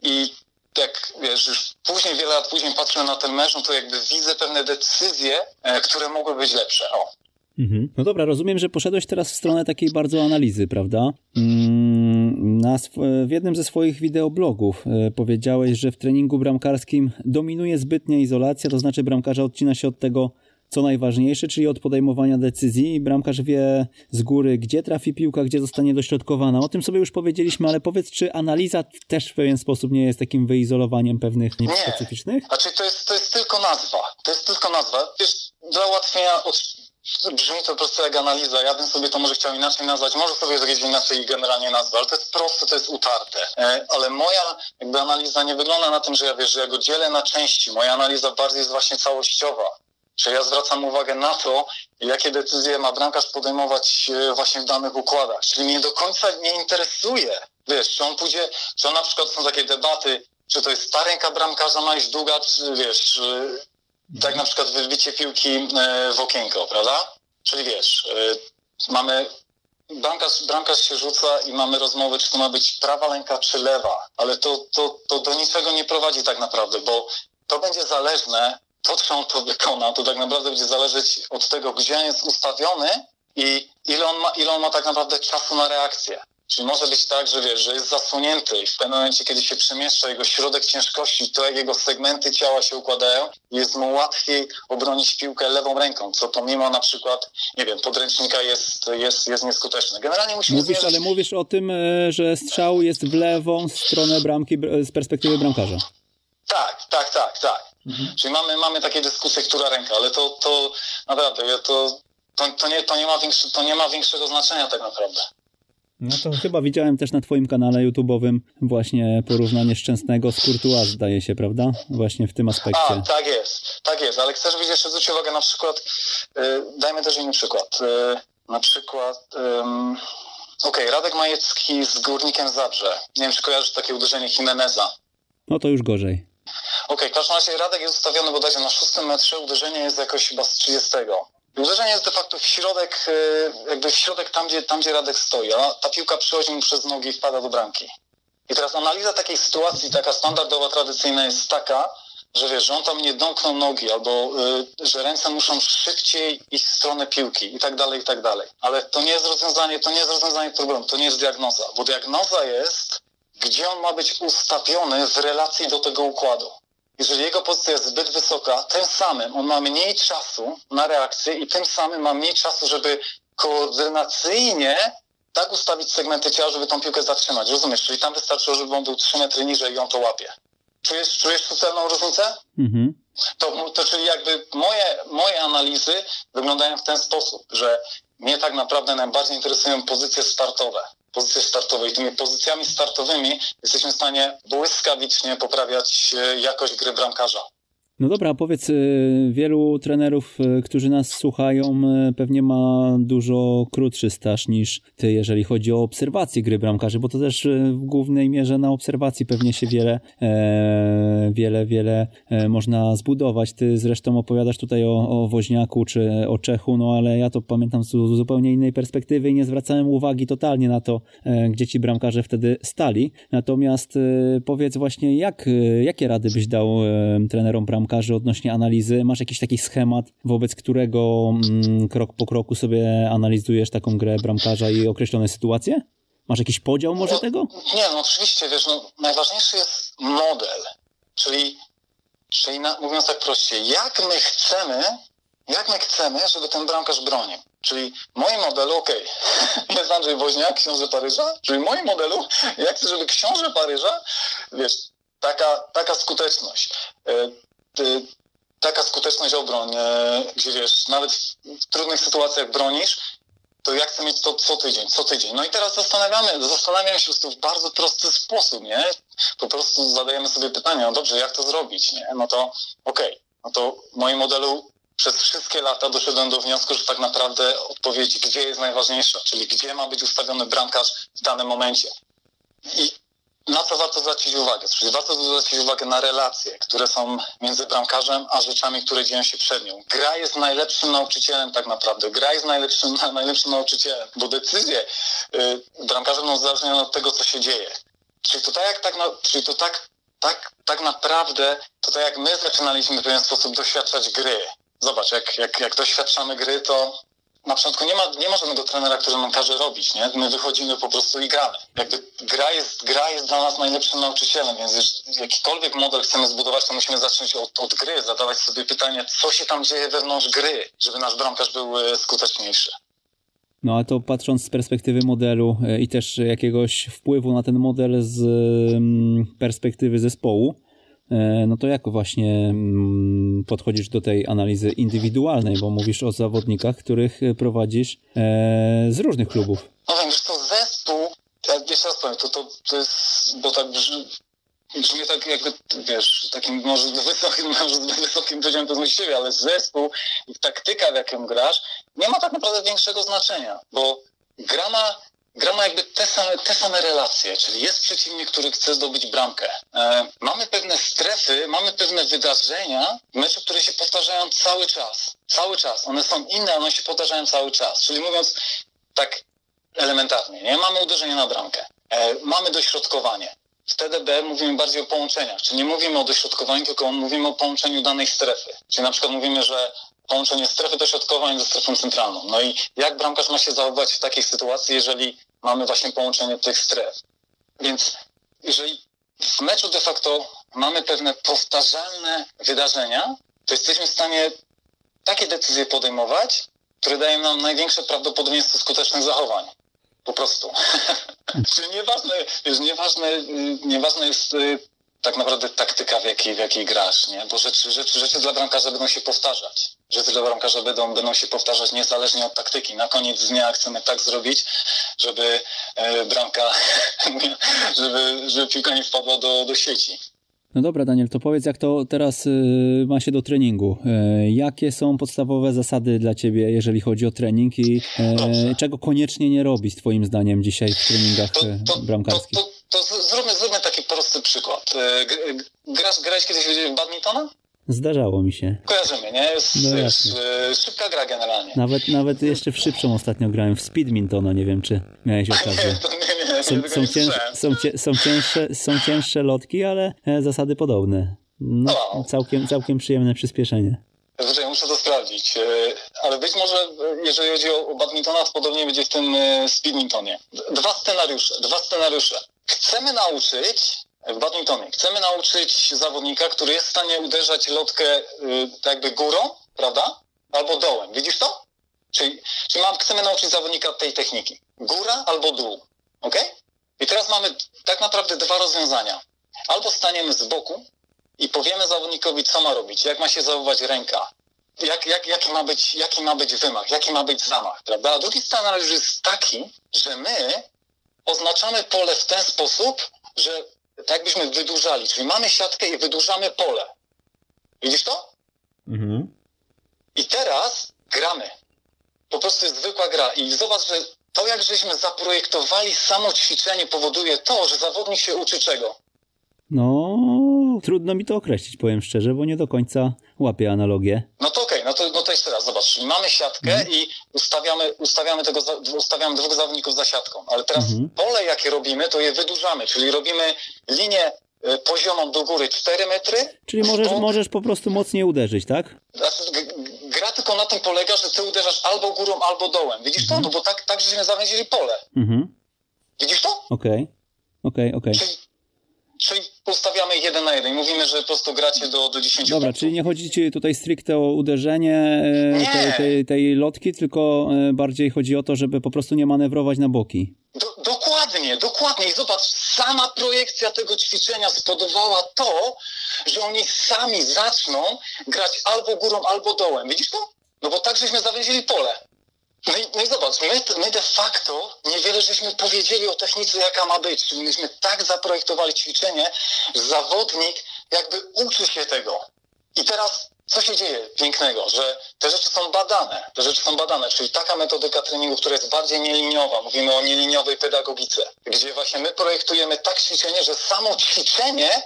i jak wiesz, już później, wiele lat później patrzę na ten mecz, no to jakby widzę pewne decyzje, e, które mogły być lepsze. O. Mhm. No dobra, rozumiem, że poszedłeś teraz w stronę takiej bardzo analizy, prawda? Mm, na w jednym ze swoich wideoblogów e, powiedziałeś, że w treningu bramkarskim dominuje zbytnia izolacja, to znaczy bramkarza odcina się od tego, co najważniejsze, czyli od podejmowania decyzji i bramkarz wie z góry, gdzie trafi piłka, gdzie zostanie dośrodkowana. O tym sobie już powiedzieliśmy, ale powiedz, czy analiza też w pewien sposób nie jest takim wyizolowaniem pewnych nie. specyficznych? Znaczy to jest, to jest tylko nazwa. To jest tylko nazwa. Wiesz, dla ułatwienia od... Brzmi to po prostu jak analiza. Ja bym sobie to może chciał inaczej nazwać, może sobie zrobić inaczej generalnie nazwę, ale to jest proste, to jest utarte. E, ale moja jakby analiza nie wygląda na tym, że ja wiesz, że ja go dzielę na części. Moja analiza bardziej jest właśnie całościowa. Czy ja zwracam uwagę na to, jakie decyzje ma bramkarz podejmować e, właśnie w danych układach. Czyli mnie do końca nie interesuje, wiesz, czy on pójdzie, czy on na przykład są takie debaty, czy to jest ta ręka bramkarza ma iść długa, czy wiesz, e, tak na przykład wybicie piłki e, w okienko, prawda? Czyli wiesz, mamy bramkarz, bramkarz się rzuca i mamy rozmowę, czy to ma być prawa ręka, czy lewa, ale to, to, to do niczego nie prowadzi tak naprawdę, bo to będzie zależne to, czy on to wykona, to tak naprawdę będzie zależeć od tego, gdzie on jest ustawiony i ile on ma, ile on ma tak naprawdę czasu na reakcję. Czyli może być tak, że wiesz, że jest zasłonięty i w pewnym momencie, kiedy się przemieszcza jego środek ciężkości, to jak jego segmenty ciała się układają, jest mu łatwiej obronić piłkę lewą ręką, co pomimo na przykład, nie wiem, podręcznika jest, jest, jest nieskuteczne. Generalnie musimy Mówisz, zmierzyć... ale mówisz o tym, e, że strzał jest w lewą stronę bramki z perspektywy bramkarza. Tak, tak, tak, tak. Mhm. Czyli mamy, mamy takie dyskusje, która ręka, ale to, to naprawdę, to, to, to, nie, to, nie ma większy, to nie ma większego znaczenia tak naprawdę. No to chyba widziałem też na twoim kanale YouTube'owym właśnie porównanie Szczęsnego z Courtois, zdaje się, prawda? Właśnie w tym aspekcie. A, tak jest, tak jest, ale chcesz widzieć jeszcze zwrócić uwagę na przykład, yy, dajmy też inny przykład, yy, na przykład, yy, okej, okay, Radek Majecki z Górnikiem Zabrze, nie wiem, czy kojarzysz takie uderzenie Jimeneza. No to już gorzej. Okej, okay, w każdym razie Radek jest ustawiony bodajże na szóstym metrze, uderzenie jest jakoś chyba z 30. Uderzenie jest de facto w środek, e, jakby w środek tam, gdzie, tam, gdzie Radek stoi, a ta piłka przychodzi mu przez nogi i wpada do bramki. I teraz analiza takiej sytuacji, taka standardowa, tradycyjna jest taka, że wiesz, że on tam nie domknął nogi, albo y, że ręce muszą szybciej iść w stronę piłki i tak dalej, i tak dalej. Ale to nie jest rozwiązanie, to nie jest rozwiązanie problemu, to nie jest diagnoza, bo diagnoza jest, gdzie on ma być ustawiony w relacji do tego układu jeżeli jego pozycja jest zbyt wysoka, tym samym on ma mniej czasu na reakcję i tym samym ma mniej czasu, żeby koordynacyjnie tak ustawić segmenty ciała, żeby tą piłkę zatrzymać. Rozumiesz? Czyli tam wystarczyło, żeby on był 3 metry niżej i on to łapie. Czujesz, czujesz subtelną różnicę? Mhm. To, to czyli jakby moje, moje analizy wyglądają w ten sposób, że mnie tak naprawdę najbardziej interesują pozycje startowe pozycje startowe i tymi pozycjami startowymi jesteśmy w stanie błyskawicznie poprawiać e, jakość gry bramkarza. No dobra, powiedz, y, wielu trenerów, y, którzy nas słuchają, y, pewnie ma dużo krótszy staż niż ty, jeżeli chodzi o obserwację gry bramkarzy, bo to też w głównej mierze na obserwacji pewnie się wiele, e, wiele, wiele e, można zbudować. Ty zresztą opowiadasz tutaj o, o Woźniaku czy o Czechu, no ale ja to pamiętam z, zupełnie innej perspektywy i nie zwracałem uwagi totalnie na to, e, gdzie ci bramkarze wtedy stali. Natomiast powiedz właśnie, jak, jakie rady byś dał trenerom bramkarzy bramkarzy odnośnie analizy? Masz jakiś taki schemat, wobec którego mm, krok po kroku sobie analizujesz taką grę bramkarza i określone sytuacje? Masz jakiś podział może no, tego? Nie, no oczywiście, wiesz, no, najważniejszy jest model, czyli, czyli na, mówiąc tak prościej, jak my chcemy, jak my chcemy, żeby ten bramkarz bronił. Czyli w moim modelu, okej, okay, jest Andrzej Woźniak, książę Paryża, czyli w moim modelu, jak chcę, żeby książę Paryża, wiesz, taka, taka skuteczność. E, Y, taka skuteczność obroń, gdzie wiesz, nawet w trudnych sytuacjach bronisz, to ja chcę mieć to co tydzień, co tydzień. No i teraz zastanawiamy, zastanawiamy się w bardzo prosty sposób, nie? Po prostu zadajemy sobie pytanie, no dobrze, jak to zrobić, nie? No to okej, okay. no to w moim modelu przez wszystkie lata doszedłem do wniosku, że tak naprawdę odpowiedź, gdzie jest najważniejsza, czyli gdzie ma być ustawiony bramkarz w danym momencie. I na co warto zwrócić uwagę? Czyli warto zwrócić uwagę na relacje, które są między bramkarzem a rzeczami, które dzieją się przed nią. Gra jest najlepszym nauczycielem tak naprawdę. Gra jest najlepszym, najlepszym nauczycielem, bo decyzje y, bramkarze będą uzależnione od tego, co się dzieje. Czyli to tak, jak tak, czyli to tak, tak, tak naprawdę, to tak jak my zaczynaliśmy w pewien sposób doświadczać gry. Zobacz, jak, jak, jak doświadczamy gry, to na początku nie ma, nie ma żadnego trenera, który nam każe robić, nie? My wychodzimy po prostu i gramy. Jakby gra jest, gra jest dla nas najlepszym nauczycielem, więc jakikolwiek model chcemy zbudować, to musimy zacząć od, od gry, zadawać sobie pytanie, co się tam dzieje wewnątrz gry, żeby nasz bramkarz był e, skuteczniejszy. No a to patrząc z perspektywy modelu e, i też jakiegoś wpływu na ten model z mm, perspektywy zespołu, no to jak właśnie mm, podchodzisz do tej analizy indywidualnej, bo mówisz o zawodnikach, których prowadzisz e, z różnych klubów. No wiem, że to zespół, ja jeszcze raz powiem, to, to, to jest, bo tak brzmi, tak jakby, wiesz, takim może wysokim, może zbyt wysokim poziomem z siebie, ale zespół i taktyka, w jakim grasz, nie ma tak naprawdę większego znaczenia, bo gra ma gra ma jakby te same, te same relacje, czyli jest przeciwnik, który chce zdobyć bramkę. E, mamy pewne strefy, mamy pewne wydarzenia w meczu, które się powtarzają cały czas. Cały czas. One są inne, one się powtarzają cały czas. Czyli mówiąc tak elementarnie, nie? mamy uderzenie na bramkę, e, mamy dośrodkowanie. W TDB mówimy bardziej o połączeniach, czyli nie mówimy o dośrodkowaniu, tylko mówimy o połączeniu danej strefy. Czyli na przykład mówimy, że połączenie strefy dośrodkowań ze strefą centralną. No i jak bramkarz ma się zachowywać w takiej sytuacji, jeżeli mamy właśnie połączenie tych stref. Więc jeżeli w meczu de facto mamy pewne powtarzalne wydarzenia, to jesteśmy w stanie takie decyzje podejmować, które dają nam największe prawdopodobieństwo skutecznych zachowań. Po prostu. Czyli nieważne, nieważne, y, nieważne jest y, tak naprawdę taktyka, w jakiej, w jakiej grasz, nie? Bo rzeczy, rzeczy, rzeczy dla bramkarza będą się powtarzać. Rzeczy dla bramkarza będą, będą się powtarzać niezależnie od taktyki. Na koniec dnia chcemy tak zrobić, żeby e, bramka, żeby, żeby piłka nie wpadła do, do sieci. No dobra, Daniel, to powiedz, jak to teraz y, ma się do treningu. Y, jakie są podstawowe zasady dla ciebie, jeżeli chodzi o trening i y, czego koniecznie nie robić, Twoim zdaniem, dzisiaj w treningach to, to, bramkarskich? To, to, to, zróbmy, zróbmy taki prosty przykład. Grasz, grałeś kiedyś w badmintona? Zdarzało mi się. Kojarzymy, nie? Jest, no jest szybka gra generalnie. Nawet, nawet jeszcze w szybszą ostatnio grałem, w Speedmintona, nie wiem czy miałeś okazję. Są, są, cięż, są, są, cięższe, są cięższe lotki, ale e, zasady podobne. No, no. Całkiem, całkiem przyjemne przyspieszenie. Znaczy, muszę to sprawdzić, e, ale być może e, jeżeli chodzi o badmintona, to podobnie będzie w tym speedmintonie. Dwa scenariusze, dwa scenariusze. Chcemy nauczyć w badmintonie. Chcemy nauczyć zawodnika, który jest w stanie uderzać lotkę y, tak jakby górą, prawda? Albo dołem. Widzisz to? Czyli, czyli mam, chcemy nauczyć zawodnika tej techniki. Góra albo dół. Ok? I teraz mamy tak naprawdę dwa rozwiązania. Albo staniemy z boku i powiemy zawodnikowi, co ma robić, jak ma się zachowywać ręka, jak, jak, jaki, ma być, jaki ma być wymach, jaki ma być zamach, prawda? A drugi scenariusz jest taki, że my oznaczamy pole w ten sposób, że tak jakbyśmy wydłużali, czyli mamy siatkę i wydłużamy pole. Widzisz to? Mhm. I teraz gramy. Po prostu jest zwykła gra. I zobacz, że to jak żeśmy zaprojektowali samo ćwiczenie powoduje to, że zawodnik się uczy czego? No, trudno mi to określić, powiem szczerze, bo nie do końca łapię analogię. No to okej, okay, no, to, no to jeszcze raz, zobacz, mamy siatkę mhm. i ustawiamy, ustawiamy, tego, ustawiamy dwóch zawodników za siatką, ale teraz mhm. pole jakie robimy, to je wydłużamy, czyli robimy linię y, poziomą do góry 4 metry. Czyli możesz, możesz po prostu mocniej uderzyć, tak? Znaczy, gra tylko na tym polega, że ty uderzasz albo górą, albo dołem. Widzisz mhm. to? No bo tak, tak żeśmy zawęzili pole. Mhm. Widzisz to? Okej, okay. okej, okay, okej. Okay. Czyli ustawiamy jeden na jeden. Mówimy, że po prostu gracie do, do 10 Dobra, punktów. czyli nie chodzi ci tutaj stricte o uderzenie e, tej, tej, tej, lotki, tylko e, bardziej chodzi o to, żeby po prostu nie manewrować na boki. Do, dokładnie, dokładnie. I zobacz, sama projekcja tego ćwiczenia spowodowała to, że oni sami zaczną grać albo górą, albo dołem. Widzisz to? No bo tak żeśmy zawęzili pole. No i, no i zobacz, my, my de facto niewiele żeśmy powiedzieli o technice, jaka ma być. Czyli myśmy tak zaprojektowali ćwiczenie, że zawodnik jakby uczy się tego. I teraz co się dzieje pięknego, że te rzeczy są badane, te rzeczy są badane, czyli taka metodyka treningu, która jest bardziej nieliniowa, mówimy o nieliniowej pedagogice, gdzie właśnie my projektujemy tak ćwiczenie, że samo ćwiczenie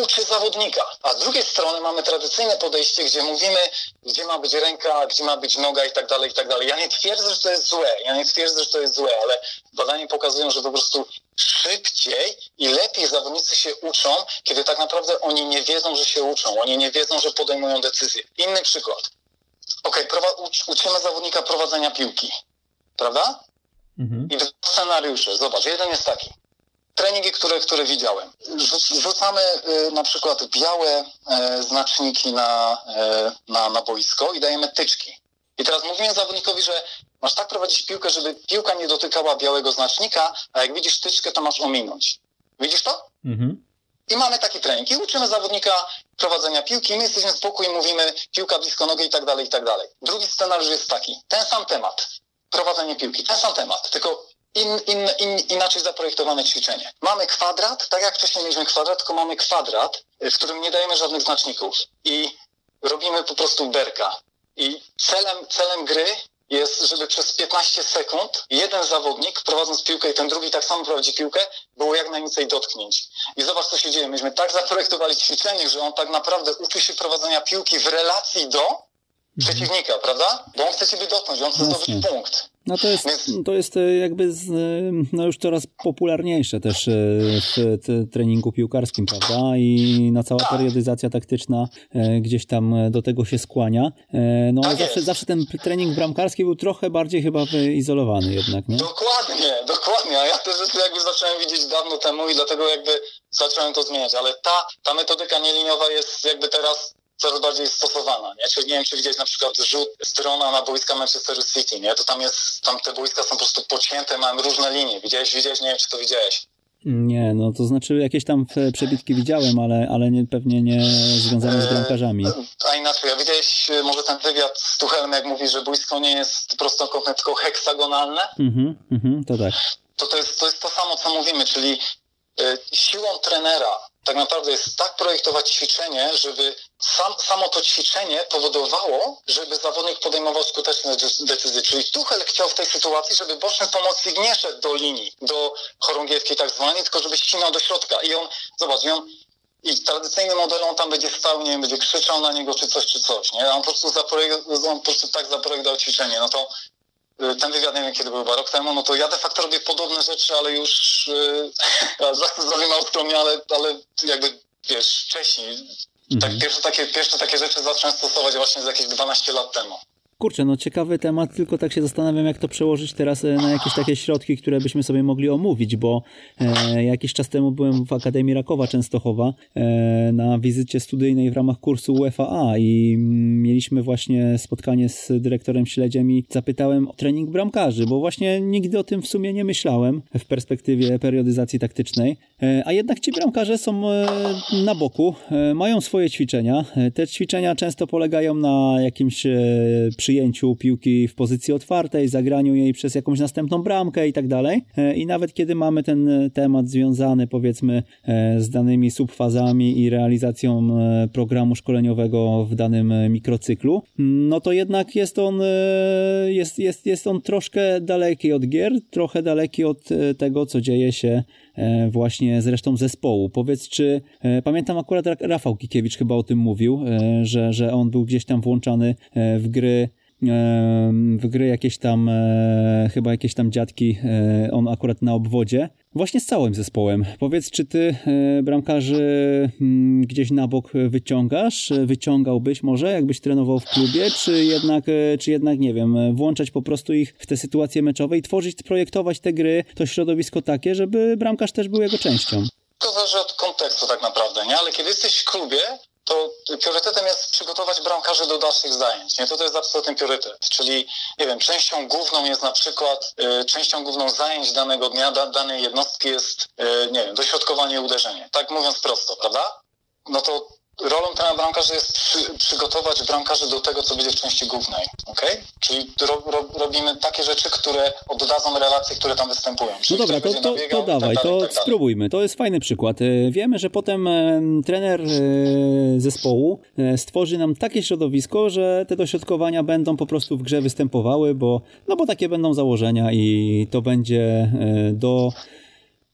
uczy zawodnika. A z drugiej strony mamy tradycyjne podejście, gdzie mówimy, gdzie ma być ręka, gdzie ma być noga i tak dalej, i tak dalej. Ja nie twierdzę, że to jest złe, ja nie twierdzę, że to jest złe, ale badania pokazują, że po prostu szybciej i lepiej zawodnicy się uczą, kiedy tak naprawdę oni nie wiedzą, że się uczą, oni nie wiedzą, że podejmują decyzje. Inny przykład. Ok, ucz, uczymy zawodnika prowadzenia piłki, prawda? Mhm. I dwa scenariusze. Zobacz, jeden jest taki treningi, które, które widziałem. Rzucamy y, na przykład białe e, znaczniki na, e, na, na boisko i dajemy tyczki. I teraz mówimy zawodnikowi, że masz tak prowadzić piłkę, żeby piłka nie dotykała białego znacznika, a jak widzisz tyczkę, to masz ominąć. Widzisz to? Mhm. I mamy taki trening. I uczymy zawodnika prowadzenia piłki. My jesteśmy spokój i mówimy piłka blisko nogi i tak dalej, i tak dalej. Drugi scenariusz jest taki. Ten sam temat. Prowadzenie piłki. Ten sam temat. Tylko in, in, in, inaczej zaprojektowane ćwiczenie. Mamy kwadrat, tak jak wcześniej mieliśmy kwadrat, tylko mamy kwadrat, w którym nie dajemy żadnych znaczników i robimy po prostu berka. I celem, celem gry jest, żeby przez 15 sekund jeden zawodnik, prowadząc piłkę i ten drugi tak samo prowadzi piłkę, było jak najwięcej dotknięć. I zobacz, co się dzieje. Myśmy tak zaprojektowali ćwiczenie, że on tak naprawdę uczy się prowadzenia piłki w relacji do przeciwnika, prawda? Bo on chce ciebie dotknąć, on chce zdobyć punkt. No to jest, to jest e, jakby z, e, no już coraz popularniejsze też e, w treningu piłkarskim, prawda? I no cała tak. periodyzacja taktyczna gdzieś tam do tego się skłania. No tak zawsze, zawsze ten trening bramkarski był trochę bardziej chyba wyizolowany jednak, nie? Dokładnie, dokładnie. A ja te rzeczy jakby zacząłem widzieć dawno temu i dlatego jakby zacząłem to zmieniać. Ale ta, ta metodyka nieliniowa jest jakby teraz coraz bardziej stosowana, nie? Czyli nie wiem, czy widzieć na przykład rzut z drona na boiska Manchester City, nie? To tam jest, tam te boiska są po prostu pocięte, mają różne linie. Widziałeś, widziałeś, nie wiem, czy to widziałeś. Nie, no to znaczy jakieś tam przebitki widziałem, ale, ale nie, pewnie nie związane z bramkarzami. E, a inaczej, ja widziałeś e, może ten wywiad z Tuchelem, jak mówi, że boisko nie jest prostokątne, tylko heksagonalne? Mhm, mhm, to tak. To, to, jest, to jest to samo, co mówimy, czyli siłą trenera tak naprawdę jest tak projektować ćwiczenie, żeby sam, samo to ćwiczenie powodowało, żeby zawodnik podejmował skuteczne decyzje. Czyli Tuchel chciał w tej sytuacji, żeby boczny pomocnik nie szedł do linii, do chorągiewki tak zwanej, tylko żeby ścinał do środka. I on, zobacz, i on i tradycyjnym modelem tam będzie stał, nie wiem, będzie krzyczał na niego czy coś, czy coś, nie? A on po prostu, zaprojekt, on po prostu tak zaprojektował ćwiczenie. No to y, ten wywiad, nie wiem kiedy był, rok temu, no to ja de facto robię podobne rzeczy, ale już yy, zrobię skromnie, ale, ale jakby wiesz, wcześniej tak, mhm. pierwsze, takie, pierwsze takie rzeczy zacząłem stosować właśnie z jakieś 12 lat temu. Kurczę, no ciekawy temat, tylko tak się zastanawiam, jak to przełożyć teraz e, na jakieś takie środki, które byśmy sobie mogli omówić, bo e, jakiś czas temu byłem w Akademii Rakowa Częstochowa e, na wizycie studyjnej w ramach kursu UFAA i mieliśmy właśnie spotkanie z dyrektorem Śledziem i zapytałem o trening bramkarzy, bo właśnie nigdy o tym w sumie nie myślałem w perspektywie periodyzacji taktycznej, e, a jednak ci bramkarze są e, na boku, e, mają swoje ćwiczenia. Te ćwiczenia często polegają na jakimś przyjęciu przyjęciu piłki w pozycji otwartej, zagraniu jej przez jakąś następną bramkę i tak dalej. E, I nawet kiedy mamy ten temat związany powiedzmy e, z danymi subfazami i realizacją e, programu szkoleniowego w danym mikrocyklu, no to jednak jest on, jest, jest, jest on troszkę daleki od gier, trochę daleki od tego, co dzieje się właśnie z resztą zespołu. Powiedz, czy pamiętam akurat Rafał Kikiewicz chyba o tym mówił, że, że on był gdzieś tam włączany w gry w gry jakieś tam, e, chyba jakieś tam dziadki, e, on akurat na obwodzie. Właśnie z całym zespołem. Powiedz, czy ty e, bramkarzy mm, gdzieś na bok wyciągasz? Wyciągałbyś może, jakbyś trenował w klubie, czy jednak, czy jednak nie wiem, włączać po prostu ich w te sytuacje meczowe i tworzyć, projektować te gry, to środowisko takie, żeby bramkarz też był jego częścią? To zależy od kontekstu tak naprawdę, nie? Ale kiedy jesteś w klubie, to priorytetem jest przygotować bramkarzy do dalszych zajęć. Nie? To, to jest absolutny priorytet. Czyli, nie wiem, częścią główną jest na przykład, y, częścią główną zajęć danego dnia, da, danej jednostki jest, y, nie wiem, dośrodkowanie uderzenie. Tak mówiąc prosto, prawda? No to rolą trenera bramkarza jest przy, przygotować bramkarzy do tego, co będzie w części głównej, okay? Czyli ro, ro, robimy takie rzeczy, które oddadzą relacje, które tam występują. Czyli no dobra, to, to, to tak dawaj, tak dalej, to tak spróbujmy. To jest fajny przykład. E, wiemy, że potem e, trener e, zespołu stworzy nam takie środowisko, że te dośrodkowania będą po prostu w grze występowały, bo, no bo takie będą założenia i to będzie do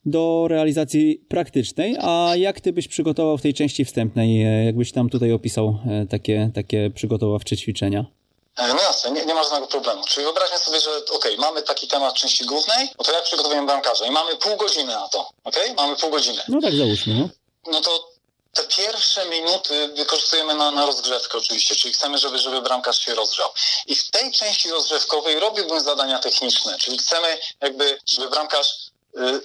do realizacji praktycznej, a jak ty byś przygotował w tej części wstępnej, e, jakbyś tam tutaj opisał e, takie, takie przygotowawcze ćwiczenia? E, no jasne, nie, nie ma żadnego problemu. Czyli wyobraźmy sobie, że ok, mamy taki temat części głównej, no to jak przygotowujemy bramkarza i mamy pół godziny na to, ok? Mamy pół godziny. No tak załóżmy, no. No to te pierwsze minuty wykorzystujemy na, na rozgrzewkę oczywiście, czyli chcemy, żeby, żeby bramkarz się rozgrzał. I w tej części rozgrzewkowej robiłbym zadania techniczne, czyli chcemy jakby, żeby bramkarz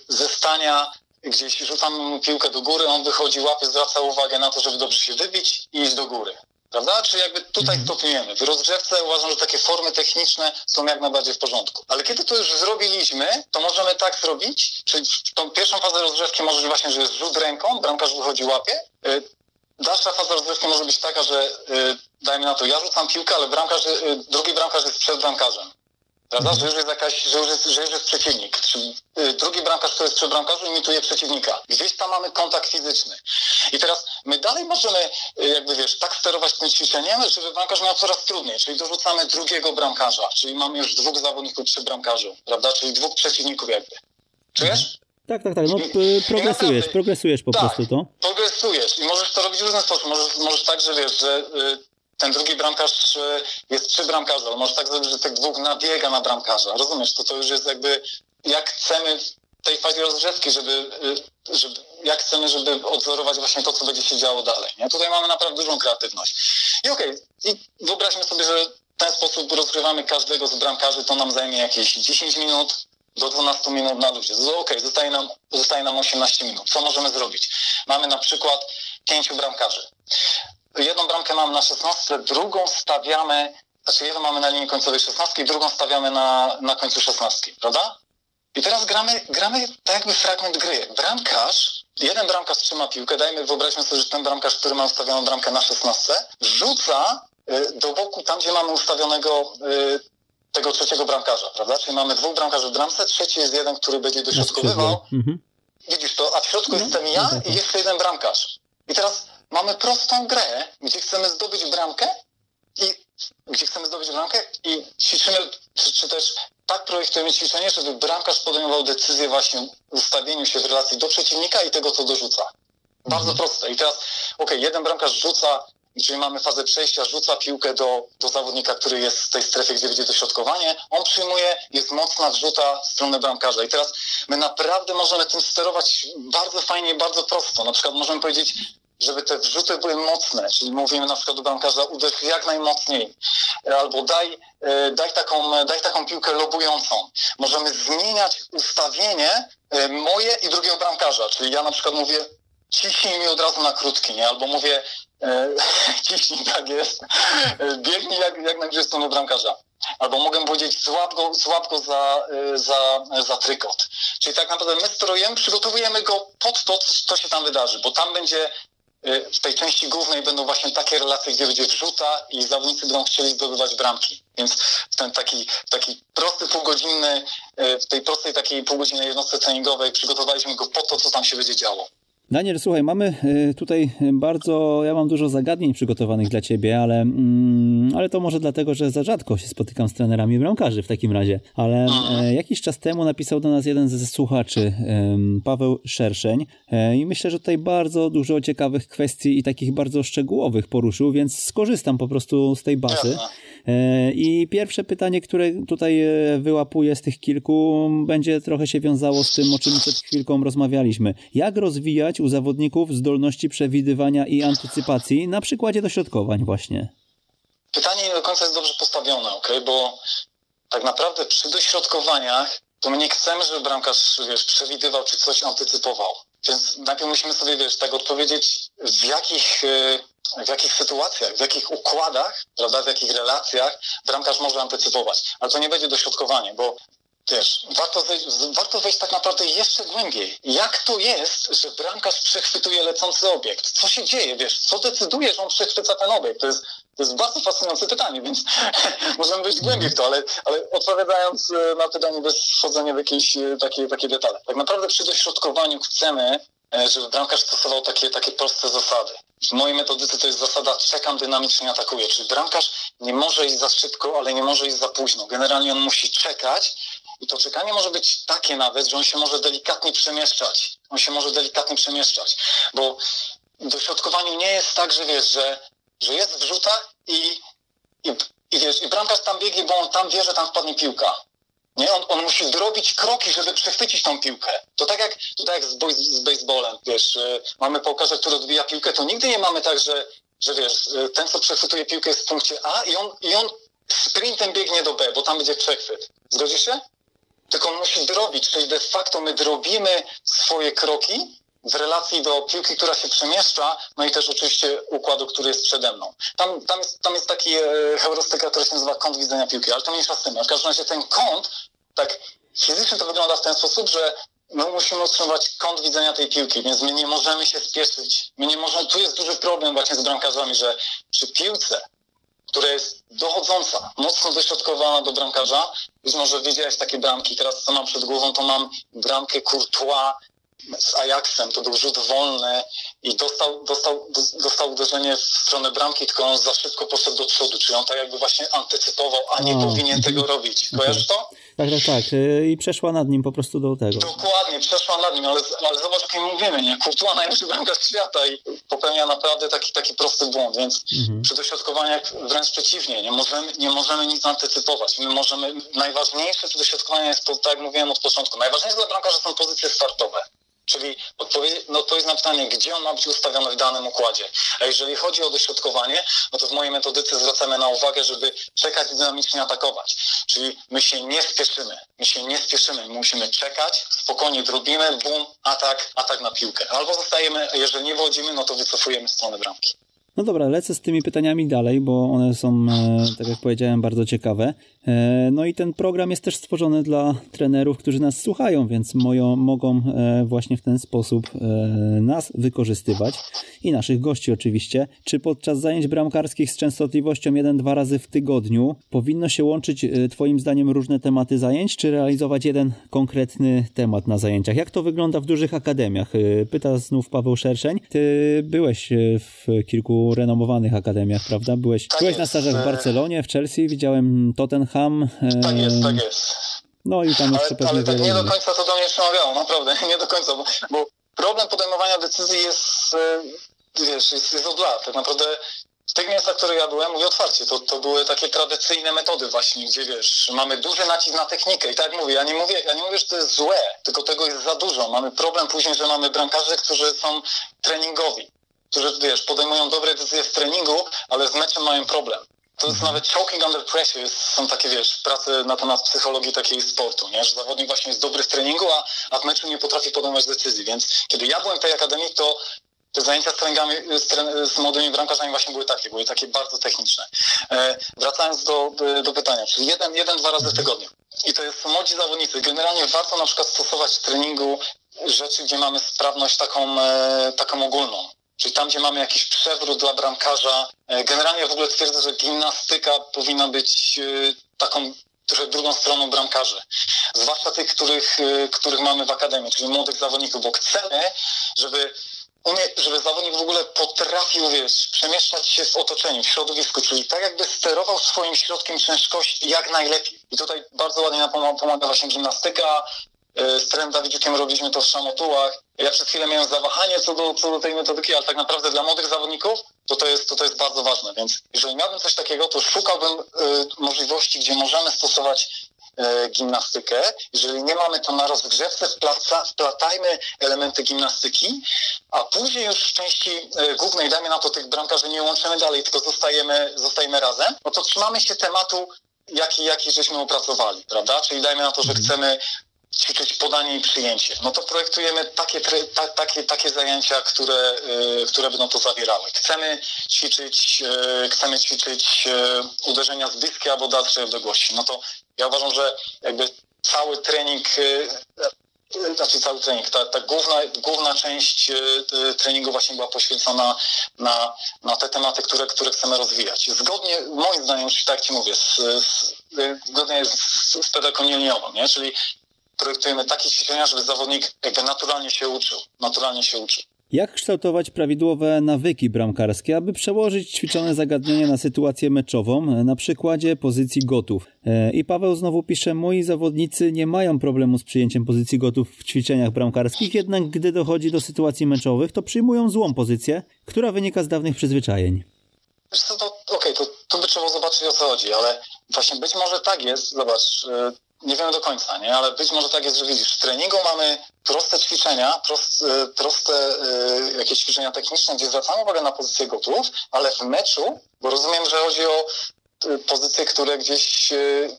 ze stania gdzieś rzucamy mu piłkę do góry, on wychodzi, łapie, zwraca uwagę na to, żeby dobrze się wybić i iść do góry. Prawda? Czy jakby tutaj mhm. stopniujemy. W rozgrzewce uważam, że takie formy techniczne są jak najbardziej w porządku. Ale kiedy to już zrobiliśmy, to możemy tak zrobić, czyli tą pierwszą fazę rozgrzewki może być właśnie, że jest rzut ręką, bramkarz wychodzi, łapie. Y, dalsza faza rozgrzewki może być taka, że y, dajmy na to, ja rzucam piłkę, ale bramkarz, drugi bramkarz jest przed bramkarzem. Prawda? Że już jest jakaś, że już jest, że już jest przeciwnik. Y, drugi bramkarz, który jest przy bramkarzu, imituje przeciwnika. Gdzieś tam mamy kontakt fizyczny. I teraz my dalej możemy, y, jakby wiesz, tak sterować tym ćwiczeniem, żeby bramkarz miał coraz trudniej. Czyli dorzucamy drugiego bramkarza, czyli mamy już dwóch zawodników przy bramkarzu, prawda? Czyli dwóch przeciwników jakby. Czujesz? Tak, tak, tak. No, progresujesz, progresujesz po tak, prostu to. Progresujesz i możesz to robić w różny sposób. Możesz, możesz tak, że wiesz, że y, ten drugi bramkarz e, jest trzy bramkarze, ale może tak zrobić, że tych dwóch nabiega na bramkarza. Rozumiesz, to to już jest jakby jak chcemy w tej fazie rozgrzewki, żeby, e, żeby jak chcemy, żeby odzorować właśnie to, co będzie się działo dalej. Nie? Tutaj mamy naprawdę dużą kreatywność. I okej, okay, i wyobraźmy sobie, że w ten sposób rozgrywamy każdego z bramkarzy, to nam zajmie jakieś 10 minut do 12 minut na ludzie. Okej, okay, zostaje, nam, zostaje nam 18 minut. Co możemy zrobić? Mamy na przykład pięciu bramkarzy jedną bramkę mamy na 16, drugą stawiamy, znaczy jedną mamy na linii końcowej 16, drugą stawiamy na, na końcu 16, prawda? I teraz gramy, gramy tak jakby fragment gry. Bramkarz, jeden bramkarz trzyma piłkę, dajmy, wyobraźmy sobie, że ten bramkarz, który ma ustawioną bramkę na 16, rzuca y, do boku tam, gdzie mamy ustawionego y, tego trzeciego bramkarza, prawda? Czyli mamy dwóch bramkarzy w bramce, trzeci jest jeden, który będzie dośrodkowywał. Mhm. Widzisz to, a w środku no, jestem ja no tak. i jeszcze jeden bramkarz. I teraz mamy prostą grę, gdzie chcemy zdobyć bramkę i gdzie chcemy zdobyć bramkę i ćwiczymy, czy, czy też tak projektujemy ćwiczenie, żeby bramkarz podejmował decyzję właśnie w ustawieniu się w relacji do przeciwnika i tego, co dorzuca. Bardzo mhm. proste. I teraz, ok, jeden bramkarz rzuca, czyli mamy fazę przejścia, rzuca piłkę do, do zawodnika, który jest w tej strefie, gdzie będzie dośrodkowanie, on przyjmuje, jest mocna wrzuta w stronę bramkarza. I teraz my naprawdę możemy tym sterować bardzo fajnie i bardzo prosto. Na przykład możemy powiedzieć, żeby te wrzuty były mocne, czyli mówimy na przykład do bramkarza uderz jak najmocniej, albo daj, e, daj, taką, daj taką piłkę lobującą. Możemy zmieniać ustawienie e, moje i drugiego bramkarza, czyli ja na przykład mówię ciśnij mi od razu na krótki, nie? albo mówię e, ciśnij, tak jest, biegnij jak, jak najbliżej strony bramkarza. Albo mogę powiedzieć, złap go, złap go za, za, za trykot. Czyli tak naprawdę my sterujemy, przygotowujemy go pod to, co się tam wydarzy, bo tam będzie w tej części głównej będą właśnie takie relacje, gdzie będzie wrzuta i zawodnicy będą chcieli zdobywać bramki. Więc w ten taki, taki prosty półgodzinny, y, w tej prostej takiej półgodzinnej jednostce treningowej przygotowaliśmy go po to, co tam się będzie działo. Daniel, słuchaj, mamy y, tutaj bardzo, ja mam dużo zagadnień przygotowanych dla Ciebie, ale, mm, ale to może dlatego, że za rzadko się spotykam z trenerami bramkarzy w takim razie. Ale e, jakiś czas temu napisał do nas jeden ze słuchaczy, Paweł Szerszeń e, i myślę, że tutaj bardzo dużo ciekawych kwestii i takich bardzo szczegółowych poruszył, więc skorzystam po prostu z tej bazy. E, I pierwsze pytanie, które tutaj wyłapuję z tych kilku, będzie trochę się wiązało z tym, o czym przed chwilką rozmawialiśmy. Jak rozwijać u zawodników zdolności przewidywania i antycypacji na przykładzie dośrodkowań właśnie? Pytanie nie do końca jest dobrze postawione, ok? Bo tak naprawdę przy dośrodkowaniach to my nie chcemy, żeby bramkarz, wiesz, przewidywał czy coś antycypował. Więc najpierw musimy sobie, wiesz, tak odpowiedzieć, w jakich, e, w jakich sytuacjach, w jakich układach, prawda, w jakich relacjach bramkarz może antycypować. Ale to nie będzie dośrodkowanie, bo Wiesz, warto wejść, warto wejść tak naprawdę jeszcze głębiej. Jak to jest, że bramkarz przechwytuje lecący obiekt? Co się dzieje, wiesz? Co decyduje, że on przechwyca ten obiekt? To jest, to jest bardzo fascynujące pytanie, więc możemy wejść głębiej w to, ale, ale odpowiadając e, na pytanie bez wchodzenia w jakieś e, takie, takie detale. Tak naprawdę przy dośrodkowaniu chcemy, e, żeby bramkarz stosował takie, takie proste zasady. W mojej metodyce to jest zasada czekam, dynamicznie atakuję. Czyli bramkarz nie może iść za szybko, ale nie może iść za późno. Generalnie on musi czekać, i to czekanie może być takie nawet, że on się może delikatnie przemieszczać. On się może delikatnie przemieszczać, bo dośrodkowaniu nie jest tak, że wiesz, że, że jest wrzuta i, i, i wiesz, i bramkarz tam biegnie, bo on tam wie, że tam wpadnie piłka. Nie? On, on musi zrobić kroki, żeby przechwycić tą piłkę. To tak jak, to tak jak z, boy, z baseballem. Wiesz, mamy pokaże, który odbija piłkę, to nigdy nie mamy tak, że, że wiesz, ten, co przechwytuje piłkę jest w punkcie A i on, i on sprintem biegnie do B, bo tam będzie przechwyt. Zgodzisz się? tylko on musi drobić, czyli de facto my drobimy swoje kroki w relacji do piłki, która się przemieszcza, no i też oczywiście układu, który jest przede mną. Tam, tam, jest, tam jest taki e, heurystyka, który się nazywa kąt widzenia piłki, ale to mniejsza z tym. W każdym razie ten kąt, tak fizycznie to wygląda w ten sposób, że my musimy utrzymywać kąt widzenia tej piłki, więc my nie możemy się spieszyć. My nie możemy, tu jest duży problem właśnie z bramkarzami, że przy piłce która jest dochodząca, mocno dośrodkowana do bramkarza. Być może widziałeś takie bramki, teraz co mam przed głową, to mam bramkę Courtois z Ajaxem, to był rzut wolny i dostał, dostał, dostał uderzenie w stronę bramki, tylko on za szybko poszedł do przodu, czyli on tak jakby właśnie antycypował, a nie powinien tego robić. Kojarzysz to? Tak, tak, tak. Y, I przeszła nad nim po prostu do tego. Dokładnie, przeszła nad nim, ale, ale zobacz, o kim mówimy, nie? Courtois najlepszy bramkarz świata i popełnia naprawdę taki, taki prosty błąd, więc mhm. przy dośrodkowaniach wręcz przeciwnie, nie możemy, nie możemy nic antycypować. My możemy, najważniejsze przy dośrodkowaniach jest, to, tak jak mówiłem od początku, najważniejsze dla bramkarza są pozycje startowe. Czyli no odpowiedź na pytanie, gdzie on ma być ustawiony w danym układzie. A jeżeli chodzi o dośrodkowanie, no to w mojej metodyce zwracamy na uwagę, żeby czekać i dynamicznie atakować. Czyli my się nie spieszymy. My się nie spieszymy. My musimy czekać, spokojnie drobimy, bum, atak, atak na piłkę. Albo zostajemy, jeżeli nie wodzimy, no to wycofujemy stronę bramki. No dobra, lecę z tymi pytaniami dalej, bo one są, e, tak jak powiedziałem, bardzo ciekawe. E, no i ten program jest też stworzony dla trenerów, którzy nas słuchają, więc moją, mogą e, właśnie w ten sposób nas wykorzystywać i naszych gości oczywiście. Czy podczas zajęć bramkarskich z częstotliwością 1-2 razy w tygodniu powinno się łączyć Twoim zdaniem różne tematy zajęć, czy realizować jeden konkretny temat na zajęciach? Jak to wygląda w dużych akademiach? Pyta znów Paweł Szerszeń. Ty byłeś w kilku renomowanych akademiach, prawda? Byłeś, tak byłeś na stażach w Barcelonie, w Chelsea, widziałem Tottenham. Tak jest, tak jest. No i tam jeszcze ale, ale tak nie do końca to do mnie przemawiało, naprawdę, nie do końca, bo, bo problem podejmowania decyzji jest, e, wiesz, jest, jest od lat. Tak naprawdę w tych miejscach, w których ja byłem, mówię otwarcie, to, to były takie tradycyjne metody właśnie, gdzie wiesz, mamy duży nacisk na technikę i tak jak mówię, ja nie mówię, ja nie mówię, że to jest złe, tylko tego jest za dużo. Mamy problem później, że mamy bramkarzy, którzy są treningowi którzy, wiesz, podejmują dobre decyzje w treningu, ale z meczem mają problem. To jest mhm. nawet choking under pressure, są takie, wiesz, prace na temat psychologii takiej sportu, nie? że zawodnik właśnie jest dobry w treningu, a, a w meczu nie potrafi podejmować decyzji. Więc kiedy ja byłem w tej akademii, to te zajęcia z treningami, z, tren, z młodymi bramkarzami właśnie były takie, były takie bardzo techniczne. E, wracając do, do pytania, czyli jeden, jeden, dwa razy w tygodniu. I to jest młodzi zawodnicy. Generalnie warto na przykład stosować w treningu rzeczy, gdzie mamy sprawność taką, e, taką ogólną. Czyli tam, gdzie mamy jakiś przewrót dla bramkarza. E, generalnie w ogóle twierdzę, że gimnastyka powinna być e, taką trochę drugą stroną bramkarzy. Zwłaszcza tych, których, e, których mamy w akademii, czyli młodych zawodników, bo chcemy, żeby umie, żeby zawodnik w ogóle potrafił, wiesz, przemieszczać się w otoczeniu, w środowisku, czyli tak jakby sterował swoim środkiem ciężkości jak najlepiej. I tutaj bardzo ładnie nam pomaga właśnie gimnastyka, z trenerem Dawidziukiem robiliśmy to w szamotułach. Ja przez chwilę miałem zawahanie co do, co do tej metodyki, ale tak naprawdę dla młodych zawodników to to jest, to, to jest bardzo ważne. Więc jeżeli miałbym coś takiego, to szukałbym y, możliwości, gdzie możemy stosować y, gimnastykę. Jeżeli nie mamy to na rozgrzewce, wplaca, wplatajmy elementy gimnastyki, a później już w części y, głównej, dajmy na to tych bramkarzy nie łączymy dalej, tylko zostajemy, zostajemy razem, no to trzymamy się tematu jaki, jaki żeśmy opracowali, prawda? Czyli dajmy na to, że mhm. chcemy ćwiczyć podanie i przyjęcie. No to projektujemy takie, ta, takie, takie zajęcia, które, y, które będą to zawierały. Chcemy ćwiczyć, y, chcemy ćwiczyć y, uderzenia z bliskiej albo dalszej odległości. No to ja uważam, że jakby cały trening znaczy cały trening, ta, ta główna, główna część treningu właśnie była poświęcona na, na te tematy, które, które chcemy rozwijać. Zgodnie, moim zdaniem, już tak Ci mówię, z, z, zgodnie z, z pedagogą nie? czyli projektujemy takie ćwiczenia, żeby zawodnik jakby naturalnie się uczył, naturalnie się uczył. Jak kształtować prawidłowe nawyki bramkarskie, aby przełożyć ćwiczone zagadnienia na sytuację meczową, na przykładzie pozycji gotów? E, I Paweł znowu pisze, moi zawodnicy nie mają problemu z przyjęciem pozycji gotów w ćwiczeniach bramkarskich, jednak gdy dochodzi do sytuacji meczowych, to przyjmują złą pozycję, która wynika z dawnych przyzwyczajeń. Wiesz co, to okej, okay, to, to by trzeba zobaczyć o co chodzi, ale właśnie być może tak jest, zobacz, e, nie wiemy do końca, nie? ale być może tak jest, że widzisz, w treningu mamy proste ćwiczenia, proste, proste y, jakieś ćwiczenia techniczne, gdzie zwracamy uwagę na pozycję gotów, ale w meczu, bo rozumiem, że chodzi o y, pozycje, które gdzieś y,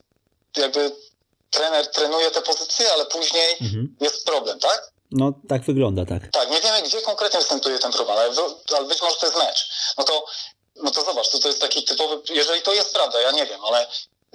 jakby trener trenuje te pozycje, ale później mhm. jest problem, tak? No, tak wygląda, tak. Tak, nie wiemy, gdzie konkretnie występuje ten problem, ale, ale być może to jest mecz. No to no to zobacz, to, to jest taki typowy, jeżeli to jest prawda, ja nie wiem, ale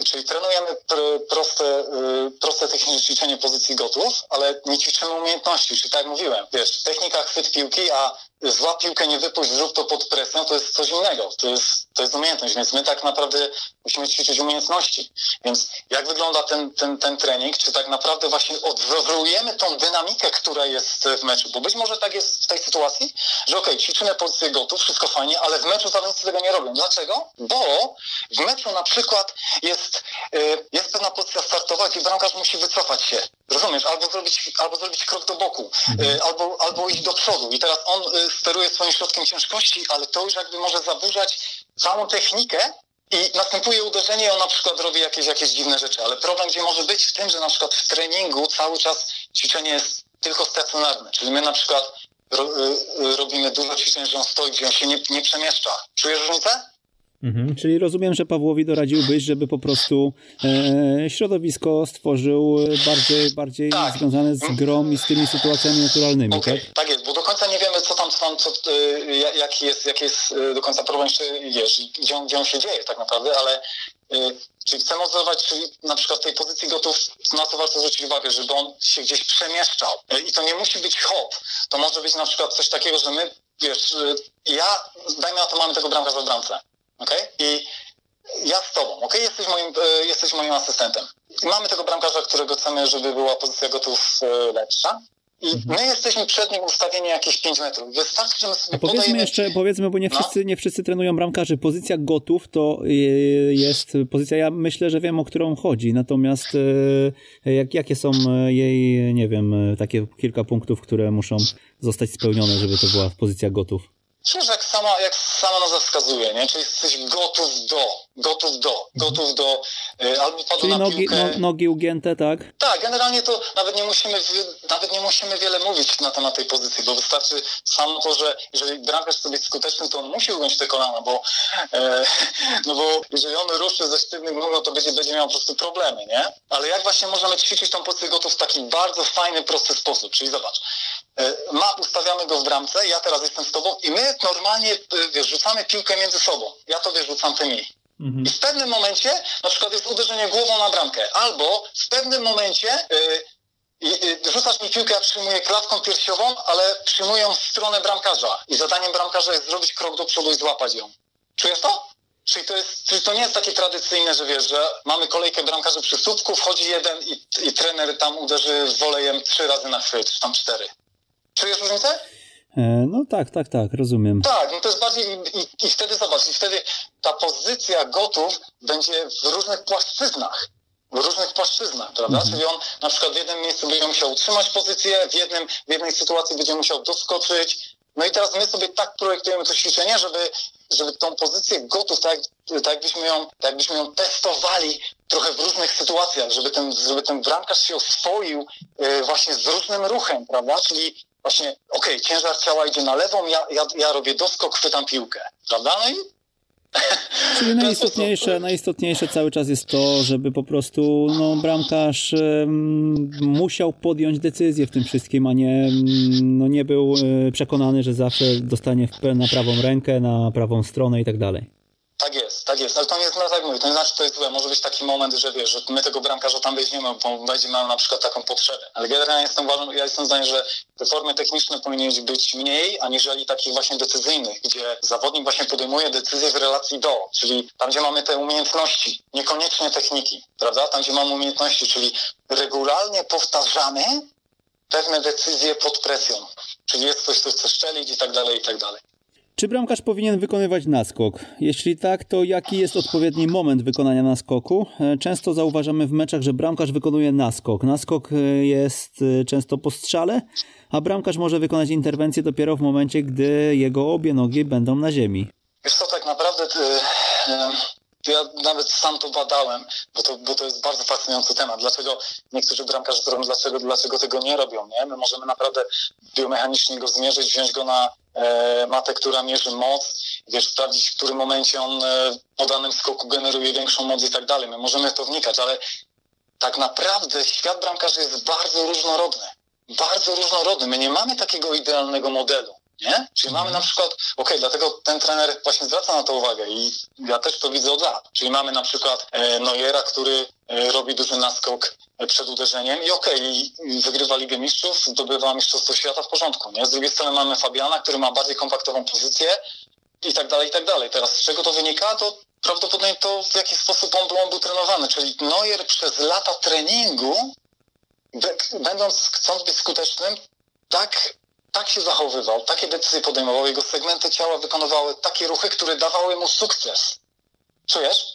Czyli trenujemy pr proste, y, proste techniczne ćwiczenie pozycji gotów, ale nie ćwiczymy umiejętności, czyli tak jak mówiłem, wiesz, technika chwyt piłki, a złap piłkę, nie wypuść, zrób to pod presją, to jest coś innego. To jest, to jest umiejętność, więc my tak naprawdę musimy ćwiczyć umiejętności. Więc jak wygląda ten, ten, ten trening? Czy tak naprawdę właśnie odwzorujemy tą dynamikę, która jest w meczu? Bo być może tak jest w tej sytuacji, że okej, okay, ćwiczymy pozycję gotów, wszystko fajnie, ale w meczu zawodnicy tego nie robią. Dlaczego? Bo w meczu na przykład jest, y, jest pewna pozycja startowa, gdzie bramkarz musi wycofać się. Rozumiesz? Albo zrobić, albo zrobić krok do boku, mhm. albo, albo iść do przodu. I teraz on steruje swoim środkiem ciężkości, ale to już jakby może zaburzać całą technikę i następuje uderzenie i on na przykład robi jakieś, jakieś dziwne rzeczy. Ale problem gdzie może być w tym, że na przykład w treningu cały czas ćwiczenie jest tylko stacjonarne. Czyli my na przykład ro, y, robimy dużo ćwiczeń, że on stoi, gdzie on się nie, nie przemieszcza. Czujesz różnicę? Mhm, czyli rozumiem, że Pawłowi doradziłbyś, żeby po prostu e, środowisko stworzył bardziej, bardziej tak. związane z grą i z tymi sytuacjami naturalnymi, okay. tak? Tak jest, bo do końca nie wiemy, co tam, co tam, co, y, jaki, jest, jaki jest y, do końca problem, czy wiesz, gdzie on, gdzie on się dzieje tak naprawdę, ale y, czy chcemy obserwować, czy na przykład w tej pozycji gotów, na co warto zwrócić uwagę, żeby on się gdzieś przemieszczał. I to nie musi być hop. To może być na przykład coś takiego, że my, wiesz, ja, dajmy na to, mamy tego bramkarza w bramce ok? I ja z tobą, ok? Jesteś moim, e, jesteś moim asystentem. I mamy tego bramkarza, którego chcemy, żeby była pozycja gotów e, lepsza. I mhm. my jesteśmy przed nim ustawieni jakieś 5 metrów. Wystarczy, że my sobie A powiedzmy podajemy... jeszcze, powiedzmy, bo nie no. wszyscy, no. nie wszyscy trenują bramkarzy. Pozycja gotów to e, jest pozycja, ja myślę, że wiem, o którą chodzi. Natomiast jak, jakie są jej, nie wiem, takie kilka punktów, które muszą zostać spełnione, żeby to była pozycja gotów? Cóż, jak sama, jak sama nazwa wskazuje, nie? Czyli jesteś gotów do, gotów do, gotów do, y, albo padł Czyli na nogi, piłkę. No, nogi ugięte, tak? Tak, generalnie to nawet nie musimy, nawet nie musimy wiele mówić na temat tej pozycji, bo wystarczy samo to, że jeżeli bramkarz być skuteczny, to on musi ugiąć te kolana, bo, e, no bo jeżeli on ruszy ze sztywnym nóg, no to będzie, będzie miał po prostu problemy, nie? Ale jak właśnie możemy ćwiczyć tą pozycję gotów w taki bardzo fajny, prosty sposób? Czyli zobacz, ma, ustawiamy go w bramce, ja teraz jestem z tobą i my normalnie, e, wiesz, rzucamy piłkę między sobą. Ja to, wiesz, rzucam tymi. Mhm. I w pewnym momencie, na przykład jest uderzenie głową na bramkę, albo w pewnym momencie yy, yy, rzucasz mi piłkę, ja przyjmuję klatką piersiową, ale przyjmuję ją w stronę bramkarza. I zadaniem bramkarza jest zrobić krok do przodu i złapać ją. Czujesz to? Czyli to, jest, czyli to nie jest takie tradycyjne, że wiesz, że mamy kolejkę bramkarzy przy słupku, wchodzi jeden i, i trener tam uderzy wolejem trzy razy na chwyt, czy tam cztery. Czujesz różnicę? E, no tak, tak, tak, rozumiem. Tak, no to jest bardziej i, i, i wtedy zobacz, i wtedy ta pozycja gotów będzie w różnych płaszczyznach w różnych płaszczyznach, prawda? Mhm. Czyli on na przykład w jednym miejscu będzie musiał utrzymać pozycję, w, jednym, w jednej sytuacji będzie musiał doskoczyć. No i teraz my sobie tak projektujemy to ćwiczenie, żeby, żeby tą pozycję gotów, tak, tak, jakbyśmy ją, tak jakbyśmy ją testowali trochę w różnych sytuacjach, żeby ten, żeby ten bramkarz się oswoił yy, właśnie z różnym ruchem, prawda? Czyli właśnie, okej, okay, ciężar ciała idzie na lewą, ja, ja, ja robię doskok, chwytam piłkę, prawda? No i Czyli najistotniejsze, najistotniejsze cały czas jest to, żeby po prostu no, bramkarz um, musiał podjąć decyzję w tym wszystkim, a nie, no, nie był e, przekonany, że zawsze dostanie na prawą rękę, na prawą stronę i tak dalej. Tak jest, tak jest, ale to nie no tak mówię, to nie znaczy, że to jest złe. Może być taki moment, że wiesz, że my tego bramkarza tam weźmiemy, bo będziemy miał na przykład taką potrzebę. Ale generalnie jestem uważam, ja jestem zdania, że te formy techniczne powinny być mniej, aniżeli takich właśnie decyzyjnych, gdzie zawodnik właśnie podejmuje decyzje w relacji do, czyli tam, gdzie mamy te umiejętności, niekoniecznie techniki, prawda? Tam, gdzie mamy umiejętności, czyli regularnie powtarzamy pewne decyzje pod presją. Czyli jest ktoś, kto chce szczelić i tak dalej, i tak dalej. Czy bramkarz powinien wykonywać naskok? Jeśli tak, to jaki jest odpowiedni moment wykonania naskoku? E, często zauważamy w meczach, że bramkarz wykonuje naskok. Naskok e, jest e, często po strzale, a bramkarz może wykonać interwencję dopiero w momencie, gdy jego obie nogi będą na ziemi. Wiesz co, tak naprawdę ja nawet sam to badałem, bo to, bo to jest bardzo fascynujący temat. Dlaczego niektórzy bramkarze dlaczego, dlaczego tego nie robią, nie? My możemy naprawdę biomechanicznie go zmierzyć, wziąć go na matę, która mierzy moc, wiesz, sprawdzić, w którym momencie on e, po danym skoku generuje większą moc i tak dalej. My możemy w to wnikać, ale tak naprawdę świat bramkarzy jest bardzo różnorodny. Bardzo różnorodny. My nie mamy takiego idealnego modelu. Nie? Czyli mamy na przykład, ok, dlatego ten trener właśnie zwraca na to uwagę i ja też to widzę od lat. Czyli mamy na przykład e, Neuera, który e, robi duży naskok przed uderzeniem i okej, okay, wygrywa Ligę Mistrzów, zdobywa Mistrzostwo Świata w porządku, nie? Z drugiej strony mamy Fabiana, który ma bardziej kompaktową pozycję i tak dalej, i tak dalej. Teraz z czego to wynika? To prawdopodobnie to, w jaki sposób on był, on był trenowany, czyli Neuer przez lata treningu, będąc, chcąc być skutecznym, tak, tak się zachowywał, takie decyzje podejmował, jego segmenty ciała wykonywały takie ruchy, które dawały mu sukces. Czujesz?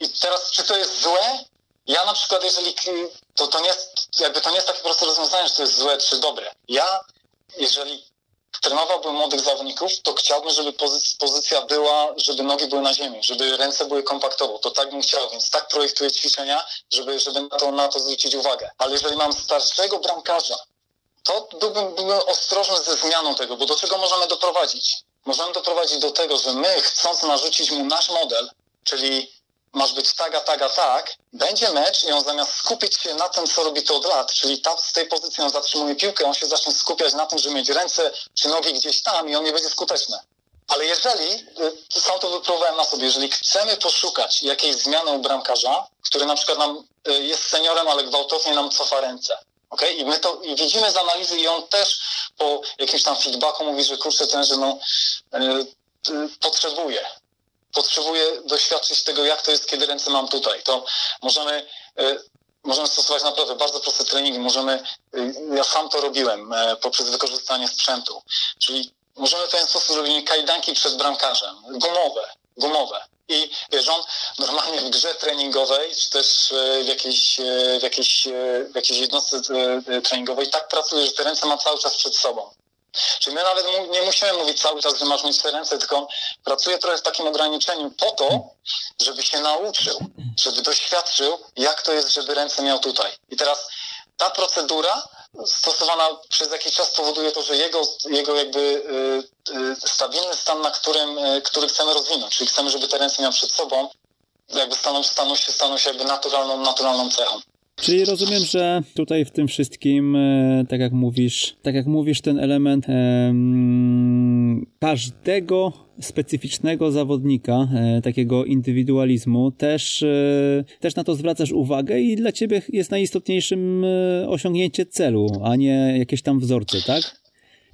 I teraz, czy to jest złe? Ja na przykład, jeżeli to, to nie jest, jakby to nie jest takie proste rozwiązanie, że to jest złe czy dobre. Ja, jeżeli trenowałbym młodych zawodników, to chciałbym, żeby pozycja była, żeby nogi były na ziemi, żeby ręce były kompaktowo. To tak bym chciał, więc tak projektuję ćwiczenia, żeby, żeby na, to, na to zwrócić uwagę. Ale jeżeli mam starszego bramkarza, to byłbym, byłbym ostrożny ze zmianą tego, bo do czego możemy doprowadzić? Możemy doprowadzić do tego, że my, chcąc narzucić mu nasz model, czyli masz być tak, a tak, będzie mecz i on zamiast skupić się na tym, co robi to od lat, czyli tam z tej pozycji on zatrzymuje piłkę, on się zacznie skupiać na tym, żeby mieć ręce czy nogi gdzieś tam i on nie będzie skuteczny. Ale jeżeli, y, sam to wypróbowałem na sobie, jeżeli chcemy poszukać jakiejś zmiany u bramkarza, który na przykład nam y, jest seniorem, ale gwałtownie nam cofa ręce, Okay? I my to i widzimy z analizy i on też po jakimś tam feedbacku mówi, że kurczę, ten, że no, yy, potrzebuje potrzebuję doświadczyć tego, jak to jest, kiedy ręce mam tutaj. To możemy, e, możemy stosować naprawdę bardzo proste treningi. Możemy, e, ja sam to robiłem e, poprzez wykorzystanie sprzętu. Czyli możemy w ten sposób robić kajdanki przed bramkarzem, gumowe, gumowe. I wiesz, on normalnie w grze treningowej, czy też w jakiejś, w jakiejś, w jakiejś jednostce treningowej tak pracuje, że te ręce ma cały czas przed sobą. Czyli my nawet nie musimy mówić cały czas, że masz mieć te ręce, tylko on pracuje trochę w takim ograniczeniu po to, żeby się nauczył, żeby doświadczył, jak to jest, żeby ręce miał tutaj. I teraz ta procedura stosowana przez jakiś czas powoduje to, że jego, jego jakby y, y, stabilny stan, na którym, y, który chcemy rozwinąć, czyli chcemy, żeby te ręce miał przed sobą, jakby staną, staną się, staną się jakby naturalną, naturalną cechą. Czyli rozumiem, że tutaj w tym wszystkim, e, tak jak mówisz, tak jak mówisz, ten element każdego specyficznego zawodnika, e, takiego indywidualizmu, też, e, też na to zwracasz uwagę i dla ciebie jest najistotniejszym osiągnięcie celu, a nie jakieś tam wzorce, tak?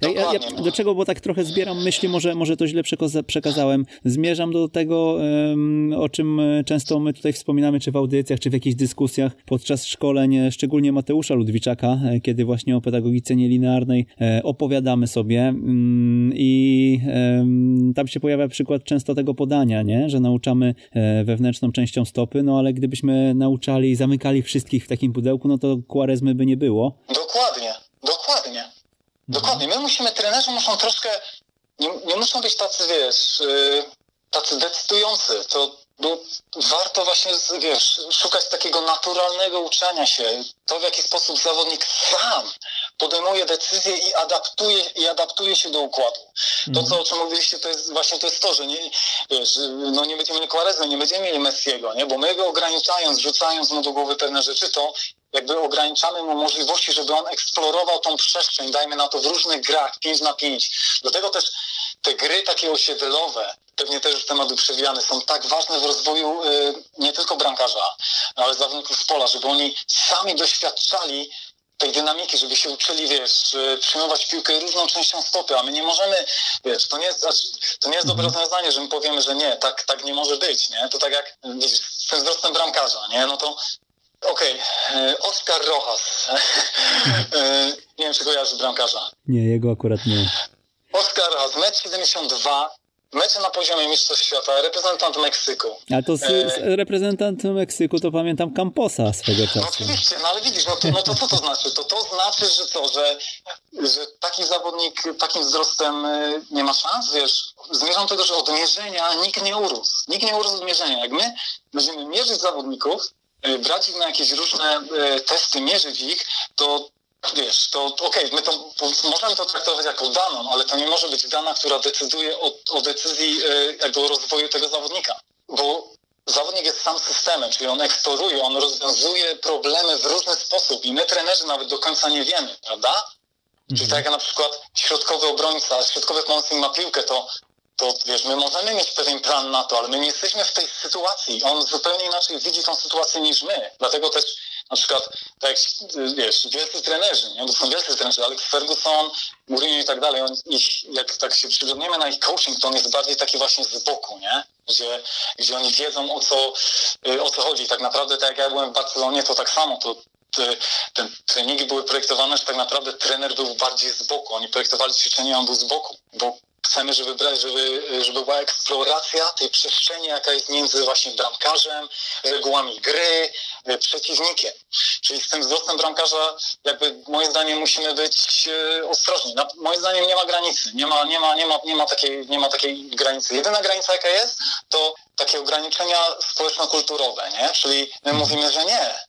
Ja, ja, ja, do czego, bo tak trochę zbieram myśli, może, może to źle przekazałem. Zmierzam do tego, um, o czym e, często my tutaj wspominamy, czy w audycjach, czy w jakichś dyskusjach podczas szkoleń, e, szczególnie Mateusza Ludwiczaka, e, kiedy właśnie o pedagogice nielinearnej opowiadamy sobie um, i um, tam się pojawia przykład często tego podania, nie? że nauczamy wewnętrzną częścią stopy, no ale gdybyśmy nauczali i zamykali wszystkich w takim pudełku, no to kwarezmy by nie było. Dokładnie, dokładnie. Dokładnie. My musimy, trenerzy muszą troszkę, nie, nie muszą być tacy, wiesz, yy, tacy decydujący. To no, warto właśnie, wiesz, szukać takiego naturalnego uczenia się. To, w jaki sposób zawodnik sam podejmuje decyzje i adaptuje, i adaptuje się do układu. To, co, o czym mówiliście, to jest właśnie to jest to, że nie, wiesz, no nie będziemy mieli Quaresmy, nie będziemy mieli Messiego, nie? bo my go ograniczając, rzucając mu do głowy pewne rzeczy, to jakby ograniczamy mu możliwości, żeby on eksplorował tą przestrzeń, dajmy na to w różnych grach, 5 na 5. Dlatego też te gry takie osiedlowe, pewnie też już temat był przewijany, są tak ważne w rozwoju y, nie tylko brankarza, ale zawodników z pola, żeby oni sami doświadczali tej dynamiki, żeby się uczyli, wiesz, przyjmować piłkę różną częścią stopy, a my nie możemy, wiesz, to nie jest, to nie jest dobre mhm. rozwiązanie, że my powiemy, że nie, tak, tak nie może być, nie? To tak jak, widzisz, z tym wzrostem bramkarza, nie? No to Okej, okay. Oskar Rojas. E, nie wiem, czy kojarzy bramkarza. Nie, jego akurat nie. Oskar Rojas, 1,72 m, mecze na poziomie Mistrzostw Świata, reprezentant Meksyku. A to z, e, reprezentant Meksyku to pamiętam Camposa swego czasu. No oczywiście, no ale widzisz, no to, no to co to znaczy? To to znaczy, że co, że, że taki zawodnik takim wzrostem nie ma szans, wiesz, zmierzam do tego, że od mierzenia nikt nie urósł. Nikt nie urósł od mierzenia. Jak my będziemy mierzyć zawodników, E, brać ich na jakieś różne e, testy, mierzyć ich, to wiesz, to okej, okay, my to możemy to traktować jako daną, ale to nie może być dana, która decyduje o, o decyzji jakby o rozwoju tego zawodnika. Bo zawodnik jest sam systemem, czyli on eksploruje, on rozwiązuje problemy w różny sposób i my trenerzy nawet do końca nie wiemy, prawda? Mhm. Czyli tak jak na przykład środkowy obrońca, środkowy pomocnik ma piłkę, to to wiesz, my możemy mieć pewien plan na to, ale my nie jesteśmy w tej sytuacji. On zupełnie inaczej widzi tą sytuację niż my. Dlatego też na przykład, tak jak, wiesz, wielcy trenerzy, nie? Bo są wielcy trenerzy, Alex Ferguson, Mourinho i tak dalej, on, ich, jak tak się przyglądniemy na ich coaching, to on jest bardziej taki właśnie z boku, nie? Gdzie, gdzie oni wiedzą o co, y, o co chodzi. Tak naprawdę, tak jak ja byłem w Barcelonie, to tak samo, to te, te treningi były projektowane, że tak naprawdę trener był bardziej z boku. Oni projektowali ćwiczenia, on był z boku, bo chcemy, żeby, żeby, żeby była eksploracja tej przestrzeni, jaka jest między właśnie bramkarzem, regułami gry, e, przeciwnikiem. Czyli z tym wzrostem bramkarza, jakby moim zdaniem musimy być e, ostrożni. moim zdaniem nie ma granicy, nie ma, nie ma, nie ma, nie ma, takiej, nie ma takiej granicy. Jedyna granica, jaka jest, to takie ograniczenia społeczno-kulturowe, nie? Czyli my mówimy, że nie,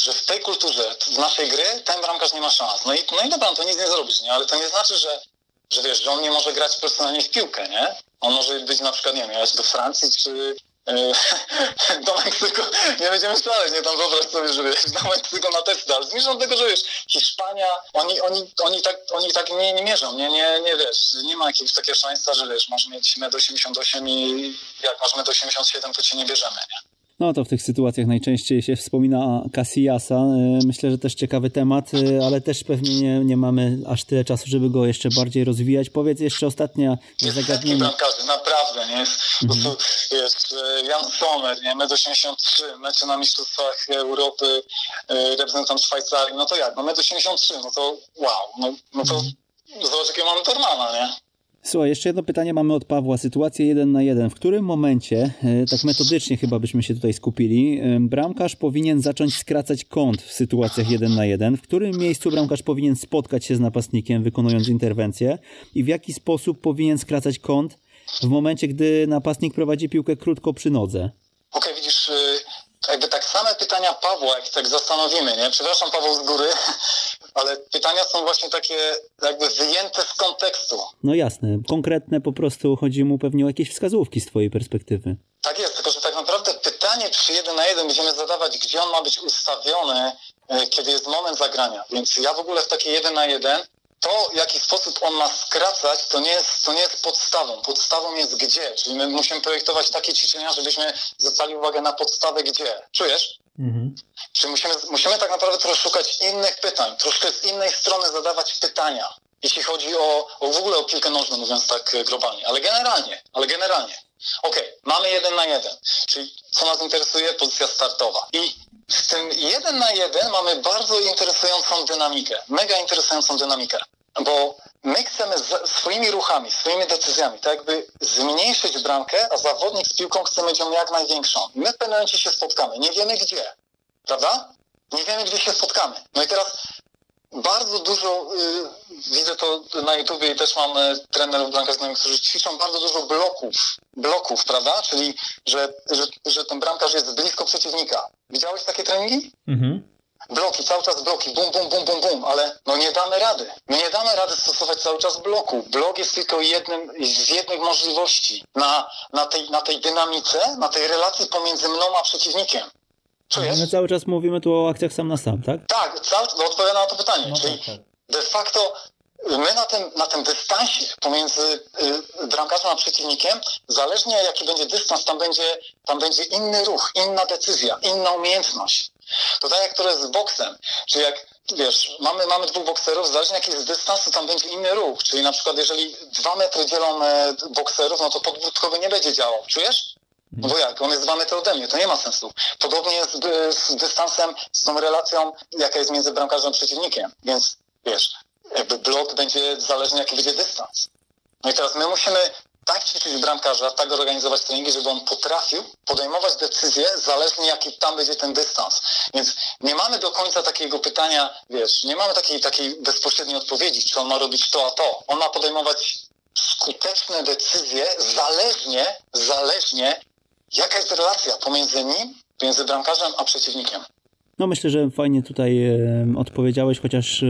że w tej kulturze, w naszej gry, ten bramkarz nie ma szans. No i, no i dobra, no to nic nie zrobisz, nie? Ale to nie znaczy, że że wiesz, że on nie może grać personalnie w piłkę, nie? On może być na przykład, nie wiem, jechać do Francji czy e, do Meksyku, nie będziemy szaleć, nie tam wyobraź sobie, że wiesz, do Meksyku na testy, ale zmierzam do tego, że wiesz, Hiszpania, oni, oni, oni tak, oni tak nie, nie mierzą, nie, nie, nie wiesz, nie ma jakiegoś takiego szansa, że wiesz, masz mieć 1,88 m i jak masz 1,87 m, to cię nie bierzemy, nie? No to w tych sytuacjach najczęściej się wspomina Casillasa. E, myślę, że też ciekawy temat, e, ale też pewnie nie, nie mamy aż tyle czasu, żeby go jeszcze bardziej rozwijać. Powiedz jeszcze ostatnia jest zagadnienie. bramkarzy, naprawdę, nie? Jest, mhm. jest e, Jan Sommer, nie? Med 83, mecze na Mistrzostwach Europy, reprezentant Szwajcarii, no to jak? No Med 83, no to wow, no, no to mhm. zobacz jakie mamy Tormana, nie? Słuchaj, jeszcze jedno pytanie mamy od Pawła. Sytuacja jeden na jeden. W którym momencie, e, tak metodycznie chyba byśmy się tutaj skupili, e, bramkarz powinien zacząć skracać kąt w sytuacjach jeden na jeden? W którym miejscu bramkarz powinien spotkać się z napastnikiem, wykonując interwencję? I w jaki sposób powinien skracać kąt w momencie, gdy napastnik prowadzi piłkę krótko przy nodze? Okej, okay, widzisz, y, jakby tak same pytania Pawła, jak tak zastanowimy, nie? Przepraszam Paweł z góry, ale pytania są właśnie takie jakby wyjęte z kontekstu. No jasne, konkretne po prostu chodzi mu pewnie o jakieś wskazówki z twojej perspektywy. Tak jest, tylko że tak naprawdę pytanie przy jeden na jeden będziemy zadawać, gdzie on ma być ustawiony, e, kiedy jest moment zagrania. Więc ja w ogóle w takie jeden na jeden to, w jaki sposób on ma skracać, to nie, jest, to nie jest podstawą. Podstawą jest gdzie. Czyli my musimy projektować takie ćwiczenia, żebyśmy zwracali uwagę na podstawę gdzie. Czujesz? Mhm. Czyli musimy, musimy tak naprawdę troszkę szukać innych pytań, troszkę z innej strony zadawać pytania, jeśli chodzi o, o w ogóle o piłkę nożną, mówiąc tak globalnie, ale generalnie, ale generalnie. Okej, okay, mamy jeden na jeden, czyli co nas interesuje? Pozycja startowa. I z tym jeden na jeden mamy bardzo interesującą dynamikę, mega interesującą dynamikę, bo my chcemy swoimi ruchami, swoimi decyzjami tak jakby zmniejszyć bramkę, a zawodnik z piłką chce mieć ją jak największą. My w pewnym momencie się spotkamy, nie wiemy gdzie, prawda? Nie wiemy, gdzie się spotkamy. No i teraz bardzo dużo, y, widzę to na YouTubie i też mam y, trenerów bramkarzy, którzy ćwiczą bardzo dużo bloków, bloków, prawda? Czyli, że, że, że ten bramkarz jest blisko przeciwnika. Widziałeś takie treningi? Mhm. Bloki, cały czas bloki, bum, bum, bum, bum, bum, ale no nie damy rady. My nie damy rady stosować cały czas bloku. Blok jest tylko jednym z jednych możliwości na, na, tej, na tej dynamice, na tej relacji pomiędzy mną a przeciwnikiem. Czujesz? My cały czas mówimy tu o akcjach sam na sam, tak? Tak, cały, no odpowiadam na to pytanie. No Czyli tak, tak. de facto my na tym, na tym dystansie pomiędzy y, bramkarzem a przeciwnikiem, zależnie jaki będzie dystans, tam będzie, tam będzie inny ruch, inna decyzja, inna umiejętność. To tak jak to jest z boksem, czyli jak wiesz, mamy, mamy dwóch bokserów, zależnie jaki jest dystans, to tam będzie inny ruch. Czyli na przykład jeżeli dwa metry dzielą e, bokserów, no to podwórkowy nie będzie działał. Czujesz? No bo jak? On jest dwa metry ode mnie, to nie ma sensu. Podobnie jest z dystansem, z tą relacją, jaka jest między bramkarzem a przeciwnikiem. Więc wiesz, jakby blok będzie zależny, jaki będzie dystans. No i teraz my musimy tak ćwiczyć bramkarza, tak organizować treningi, żeby on potrafił podejmować decyzje zależnie jaki tam będzie ten dystans. Więc nie mamy do końca takiego pytania, wiesz, nie mamy takiej, takiej bezpośredniej odpowiedzi, czy on ma robić to, a to. On ma podejmować skuteczne decyzje zależnie, zależnie jaka jest relacja pomiędzy nim, pomiędzy bramkarzem a przeciwnikiem. No myślę, że fajnie tutaj odpowiedziałeś, chociaż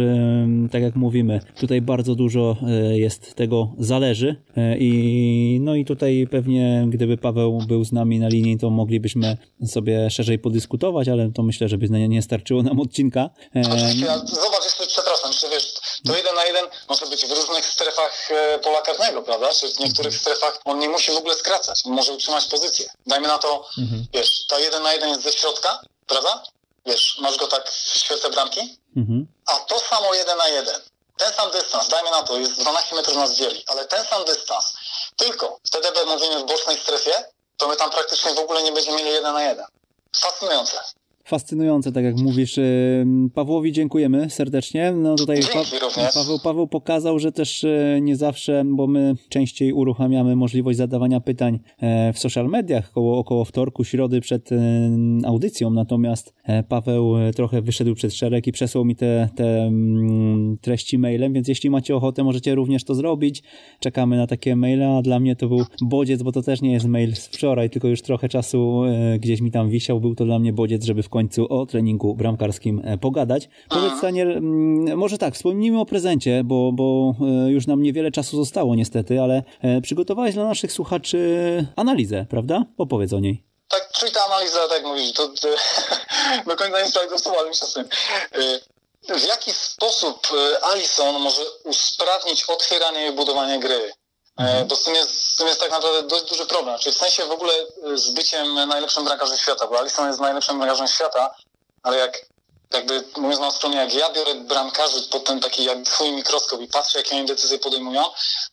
tak jak mówimy, tutaj bardzo dużo e, jest tego zależy e, i no i tutaj pewnie gdyby Paweł był z nami na linii, to moglibyśmy sobie szerzej podyskutować, ale to myślę, że by nie starczyło nam odcinka. E, Oczywiście, zobacz, jeszcze przepraszam, jeszcze wiesz, to jeden na jeden może być w różnych strefach e, pola karnego, prawda? Czy w niektórych strefach on nie musi w ogóle skracać, on może utrzymać pozycję. Dajmy na to, mhm. wiesz, to jeden na jeden jest ze środka, prawda? wiesz, masz go tak w świece bramki, mhm. a to samo jeden na jeden. Ten sam dystans, dajmy na to, jest 12 metrów nas dzieli, ale ten sam dystans, tylko wtedy mówimy w bocznej strefie, to my tam praktycznie w ogóle nie będziemy mieli jeden na jeden. Fascynujące fascynujące, tak jak mówisz. Pawłowi dziękujemy serdecznie. No tutaj pa Paweł, Paweł pokazał, że też e, nie zawsze, bo my częściej uruchamiamy możliwość zadawania pytań e, w social mediach około, około wtorku, środy przed e, audycją, natomiast Paweł trochę wyszedł przed szereg i przesłał mi te, te treści mailem, więc jeśli macie ochotę, możecie również to zrobić. Czekamy na takie maile, a dla mnie to był bodziec, bo to też nie jest mail z wczoraj, tylko już trochę czasu gdzieś mi tam wisiał. Był to dla mnie bodziec, żeby w końcu końcu o treningu bramkarskim e, pogadać. Powiedz Daniel, mm, może tak, wspomnijmy o prezencie, bo, bo e, już nam niewiele czasu zostało niestety, ale e, przygotowałeś dla naszych słuchaczy analizę, prawda? Opowiedz o niej. Tak, czyli ta analiza, tak mówisz, to, to do końca nie słowa, ale czasem. W jaki sposób Alison może usprawnić otwieranie i budowanie gry? Mhm. Bo z tym, jest, z tym jest tak naprawdę dość duży problem. Czyli w sensie w ogóle z byciem najlepszym bramkarzem świata, bo Alisson jest najlepszym bramkarzem świata, ale jak jakby mówiąc na stronie, jak ja biorę bramkarzy pod ten taki jak swój mikroskop i patrzę, jakie oni decyzje podejmują,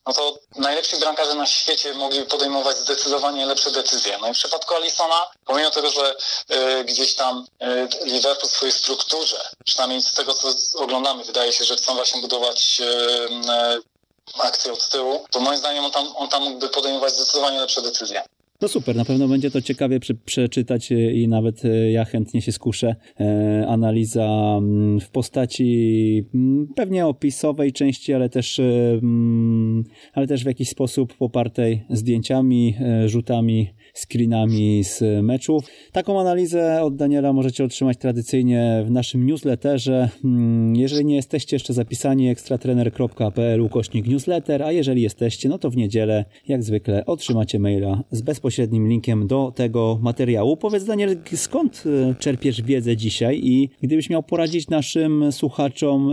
no to najlepsi bramkarze na świecie mogli podejmować zdecydowanie lepsze decyzje. No i w przypadku Alisona, pomimo tego, że y, gdzieś tam y, Liverpool w swojej strukturze, przynajmniej z tego, co oglądamy, wydaje się, że chcą właśnie budować y, akcję od tyłu, to moim zdaniem on tam, on tam mógłby podejmować zdecydowanie lepsze decyzje. No super, na pewno będzie to ciekawie przeczytać e, i nawet e, ja chętnie się skuszę. E, analiza mm, w postaci mm, pewnie opisowej części, ale też, mm, ale też w jakiś sposób popartej zdjęciami, rzutami screenami z meczów. Taką analizę od Daniela możecie otrzymać tradycyjnie w naszym newsletterze. Hmm, jeżeli nie jesteście jeszcze zapisani, ekstratrener.pl ukośnik newsletter, a jeżeli jesteście, no to w niedzielę, jak zwykle, otrzymacie maila z bezpośrednim linkiem do tego materiału. Powiedz Daniel, skąd e, czerpiesz wiedzę dzisiaj i gdybyś miał poradzić naszym słuchaczom,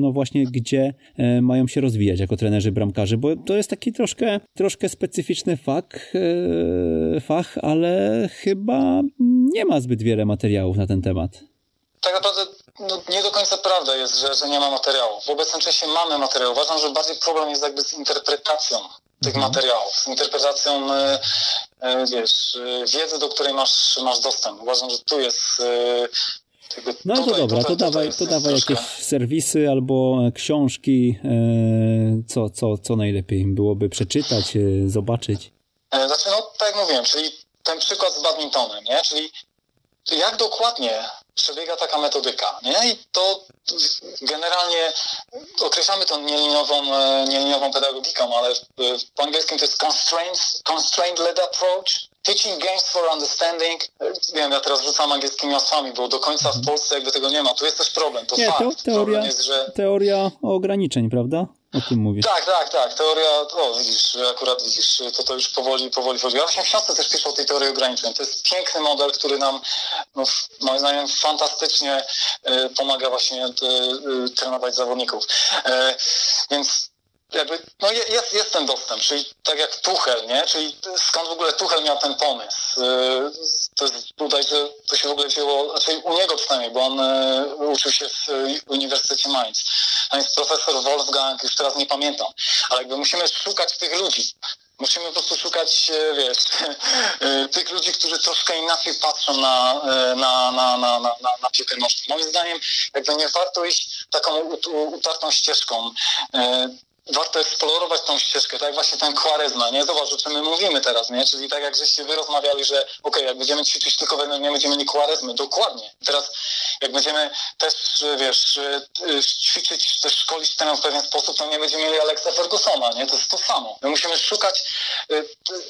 no właśnie, gdzie e, mają się rozwijać jako trenerzy bramkarzy, bo to jest taki troszkę, troszkę specyficzny fakt, e, fach, ale chyba nie ma zbyt wiele materiałów na ten temat. Tak naprawdę no, nie do końca prawda jest, że, że nie ma materiału. W obecnym czasie mamy materiał. Uważam, że bardziej problem jest jakby z interpretacją tych mhm. materiałów, z interpretacją e, e, wiesz, e, wiedzy, do której masz, masz dostęp. Uważam, że tu jest no tutaj, to dobra, tutaj, to dawaj, to dawaj jakieś serwisy albo książki, co, co, co najlepiej byłoby przeczytać, zobaczyć. E, znaczy, no tak jak mówiłem, czyli ten przykład z badmintonem, nie? Czyli jak dokładnie przebiega taka metodyka, nie? I to generalnie określamy to nieliniową, e, pedagogiką, ale po angielskim to jest constrained, constrained led approach, teaching games for understanding. E, wiem, ja teraz rzucam angielskimi hasłami, bo do końca w Polsce jakby tego nie ma. Tu jest też problem, to nie, fakt. To teoria, problem jest, że... teoria ograniczeń, prawda? O tym. Tak, tak, tak. Teoria, o widzisz, akurat widzisz, to to już powoli, powoli wchodzi. Ja w książce też piszę o tej teorii ograniczeń. To jest piękny model, który nam, no, moim zdaniem, fantastycznie y, pomaga właśnie y, y, trenować zawodników. Więc jakby, no jest, jest ten dostęp, czyli tak jak Tuchel, nie? Czyli skąd w ogóle Tuchel miał ten pomysł? To jest że to się w ogóle wzięło, znaczy u niego przynajmniej, bo on uczył się w Uniwersytecie Mainz. A jest profesor Wolfgang, już teraz nie pamiętam, ale jakby musimy szukać tych ludzi. Musimy po prostu szukać, wiesz, tych ludzi, którzy troszkę inaczej patrzą na, e, na, na, na, na, na piłkę nożną. Moim zdaniem jakby nie warto iść taką utartą ścieżką warto eksplorować tą ścieżkę, tak właśnie ten kwarezma, nie? Zobacz, o czym my mówimy teraz, nie? Czyli tak jak żeście wy rozmawiali, że okej, okay, jak będziemy ćwiczyć tylko wedle nie będziemy mieli kwarezmy, dokładnie. Teraz jak będziemy też, wiesz, ćwiczyć, też szkolić ten w pewien sposób, to nie będziemy mieli Alexa Fergusona, nie? To jest to samo. My musimy szukać, y,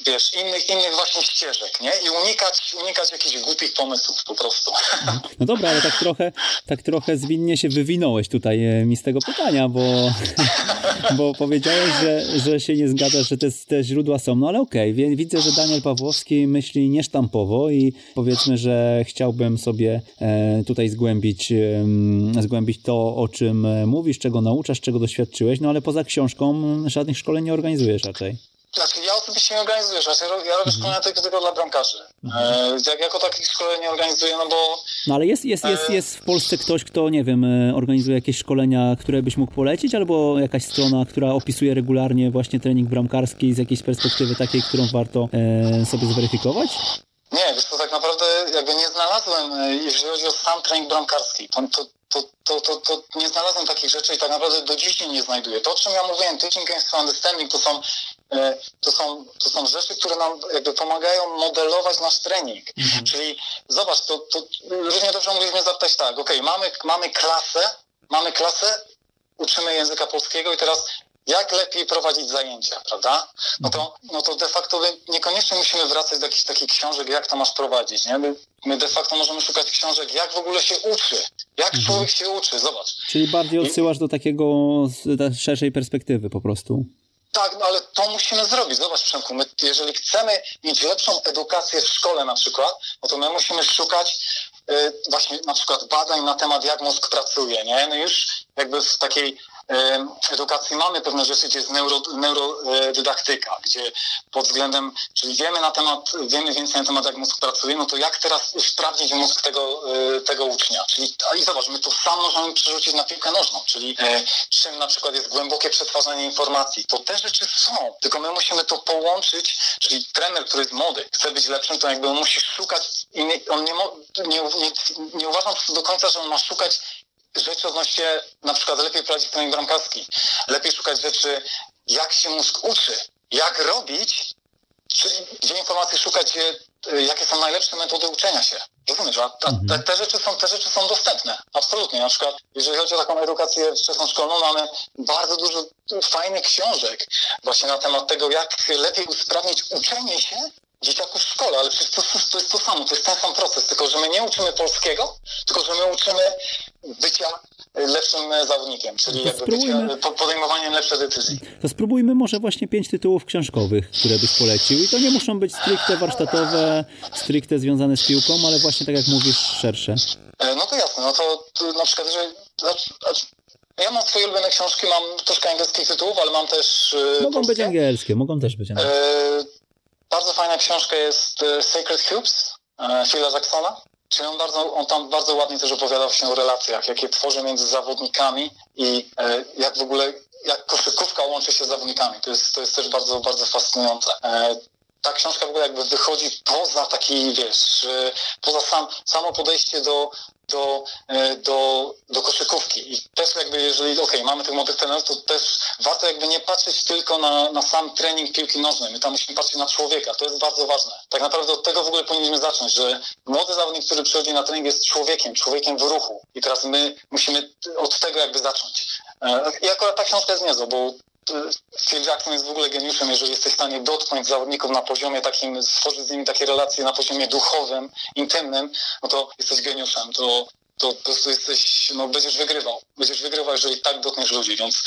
wiesz, innych, innych właśnie ścieżek, nie? I unikać, unikać jakichś głupich pomysłów po prostu. No dobra, ale tak trochę, tak trochę zwinnie się wywinąłeś tutaj e, mi z tego pytania, bo, bo bo powiedziałeś, że, że się nie zgadzasz, że te, te źródła są. No ale okej, okay. widzę, że Daniel Pawłowski myśli niesztampowo i powiedzmy, że chciałbym sobie e, tutaj zgłębić, zgłębić to, o czym mówisz, czego nauczasz, czego doświadczyłeś, no ale poza książką żadnych szkoleń nie organizujesz raczej. Znaczy ja osobiście nie organizujesz. Ja, ja robię mhm. szkolenia tylko, tylko dla bramkarzy. Mhm. E, jak, jako takich szkoleń nie organizuję, no bo... No ale jest, jest, jest, jest w Polsce ktoś, kto, nie wiem, e, organizuje jakieś szkolenia, które byś mógł polecić, albo jakaś strona, która opisuje regularnie właśnie trening bramkarski z jakiejś perspektywy takiej, którą warto e, sobie zweryfikować? Nie, wiesz to tak naprawdę jakby nie znalazłem, e, jeżeli chodzi o sam trening bramkarski, to, to, to, to, to, nie znalazłem takich rzeczy i tak naprawdę do dziś nie znajduję. To, o czym ja mówiłem, teaching and understanding, to są, e, to są, to są rzeczy, które nam jakby pomagają modelować nasz trening. Mhm. Czyli zobacz, to, to równie dobrze mogliśmy zapytać tak, ok, mamy, mamy klasę, mamy klasę, uczymy języka polskiego i teraz jak lepiej prowadzić zajęcia, prawda? No to, no to de facto niekoniecznie musimy wracać do jakichś takich książek, jak to masz prowadzić, nie? My, my de facto możemy szukać książek, jak w ogóle się uczy, jak mhm. człowiek się uczy, zobacz. Czyli bardziej odsyłasz do takiego szerszej perspektywy po prostu. Tak, no ale to musimy zrobić. Zobacz, Przemku, my, jeżeli chcemy mieć lepszą edukację w szkole na przykład, no to my musimy szukać y, właśnie na przykład badań na temat, jak mózg pracuje, nie? No już jakby w takiej edukacji mamy pewne rzeczy, gdzie jest neuro, neurodydaktyka, gdzie pod względem, czyli wiemy na temat, wiemy więcej na temat, jak mózg pracuje, no to jak teraz sprawdzić mózg tego, e, tego ucznia. Czyli, i zobacz, my to samo możemy przerzucić na piłkę nożną, czyli e, czym na przykład jest głębokie przetwarzanie informacji. To te rzeczy są, tylko my musimy to połączyć, czyli trener, który jest młody, chce być lepszym, to jakby on musi szukać i nie, on nie, nie, nie, nie uważam do końca, że on ma szukać rzeczy odnośnie na przykład lepiej prowadzić trening bramkarski, lepiej szukać rzeczy, jak się mózg uczy, jak robić, czy, gdzie informacji szukać, gdzie, y, jakie są najlepsze metody uczenia się. Rozumiesz, a ta, te, te, rzeczy są, te rzeczy są dostępne, absolutnie. Na przykład, jeżeli chodzi o taką edukację wczesną szkolną, mamy bardzo dużo fajnych książek właśnie na temat tego, jak lepiej usprawnić uczenie się dzieciaków w szkole, ale przecież to, to jest to samo, to jest ten sam proces, tylko że my nie uczymy polskiego, tylko że my uczymy bycia lepszym zawodnikiem, czyli jakby bycia, podejmowaniem lepszych decyzji. To spróbujmy może właśnie pięć tytułów książkowych, które byś polecił i to nie muszą być stricte warsztatowe, stricte związane z piłką, ale właśnie tak jak mówisz, szersze. E, no to jasne, no to, to na przykład, że ja mam swoje ulubione książki, mam troszkę angielskich tytułów, ale mam też. E, mogą być angielskie, mogą też być angielskie. E, bardzo fajna książka jest e, Sacred Cubes e, Phila Jacksona. Czyli on, bardzo, on tam bardzo ładnie też opowiadał się o relacjach, jakie tworzy między zawodnikami i e, jak w ogóle, jak koszykówka łączy się z zawodnikami. To jest, to jest też bardzo, bardzo fascynujące. ta książka w ogóle jakby wychodzi poza taki, wiesz, poza sam, samo podejście do, do, e, do, do koszykówki. I też jakby, jeżeli, okay, mamy tych młodych trenerów, to też warto jakby nie patrzeć tylko na, na sam trening piłki nożnej. My tam musimy patrzeć na człowieka. To jest bardzo ważne. Tak naprawdę od tego w ogóle powinniśmy zacząć, że młody zawodnik, który przychodzi na trening jest człowiekiem, człowiekiem w ruchu. I teraz my musimy od tego jakby zacząć. E, I akurat ta książka jest niezła, bo Phil Jackson jest w ogóle geniuszem, jeżeli jesteś w stanie dotknąć zawodników na poziomie takim, stworzyć z nimi takie relacje na poziomie duchowym, intymnym, no to jesteś geniuszem. To to po prostu jesteś, no będziesz wygrywał. Będziesz wygrywał, jeżeli tak dotkniesz ludzi, więc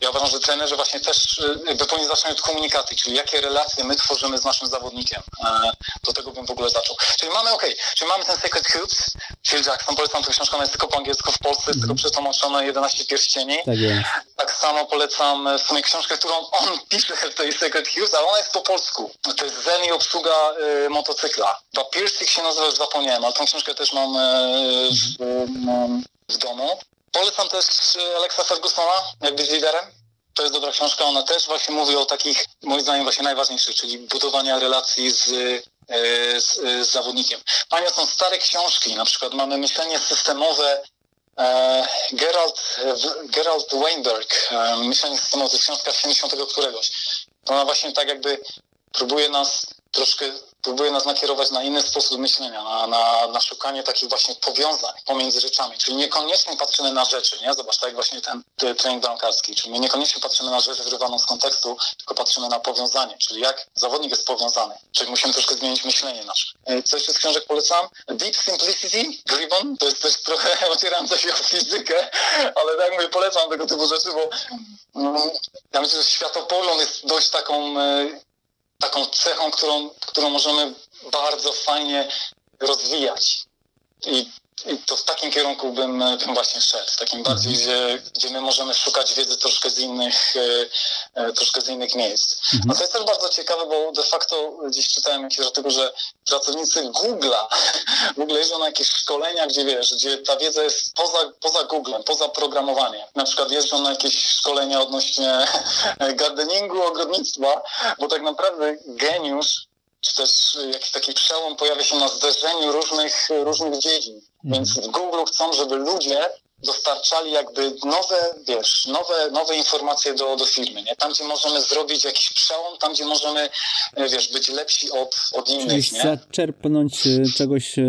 ja uważam, że trenerzy właśnie też y, jakby powinni zacząć od komunikacji, czyli jakie relacje my tworzymy z naszym zawodnikiem. E, do tego bym w ogóle zaczął. Czyli mamy, okej, okay, czyli mamy ten Sacred Cubes, Phil Jackson, polecam tę książkę, ona jest tylko po angielsku w Polsce, jest tylko mhm. przetłumaczone 11 pierścieni. Tak, jest. tak samo polecam e, w sumie książkę, którą on pisze w tej Sacred Cubes, ale ona jest po polsku. To jest Zen i obsługa y, motocykla. To piercing się nazywa, już zapomniałem, ale tą książkę też mam y, w, w domu. Polecam też Alexa Fergusona, jak być liderem. To jest dobra książka, ona też właśnie mówi o takich, moim zdaniem, właśnie najważniejszych, czyli budowania relacji z, e, z, z zawodnikiem. Panie, są stare książki, na przykład mamy myślenie systemowe Gerald, Gerald Weinberg, e, myślenie systemowe, to jest książka z 70 któregoś. Ona właśnie tak jakby próbuje nas troszkę próbuje nas nakierować na inny sposób myślenia, na, na, na szukanie takich właśnie powiązań pomiędzy rzeczami. Czyli niekoniecznie patrzymy na rzeczy, nie? Zobacz, tak jak właśnie ten, ten trening bramkarski. Czyli niekoniecznie patrzymy na rzecz wyrywaną z kontekstu, tylko patrzymy na powiązanie, czyli jak zawodnik jest powiązany. Czyli musimy troszkę zmienić myślenie nasze. E, co jeszcze z książek polecam? Deep Simplicity, Gribbon. To jest też trochę ocierająca się o fizykę, ale tak mówię, polecam tego typu rzeczy, bo mm, ja myślę, że światopogląd jest dość taką e, taką cechą, którą, którą możemy bardzo fajnie rozwijać. I i to w takim kierunku bym, bym właśnie szedł, takim bardziej, mhm. gdzie, gdzie my możemy szukać wiedzy troszkę z innych, e, troszkę z innych miejsc. Mhm. A to jest też bardzo ciekawe, bo de facto gdzieś czytałem jakieś tego, że pracownicy Google'a w ogóle jeżdżą na jakieś szkolenia, gdzie wiesz, gdzie ta wiedza jest poza, poza Googlem, poza programowaniem. Na przykład jeżdżą na jakieś szkolenia odnośnie gardeningu, ogrodnictwa, bo tak naprawdę geniusz czy też jakiś taki przełom pojawia się na zderzeniu różnych, różnych dziedzin. Więc w Google chcą, żeby ludzie dostarczali jakby nowe, wiesz, nowe, nowe informacje do, do firmy, nie? Tam, gdzie możemy zrobić jakiś przełom, tam, gdzie możemy, e, wiesz, być lepsi od, od innych, Czyli nie? zaczerpnąć e, czegoś, e,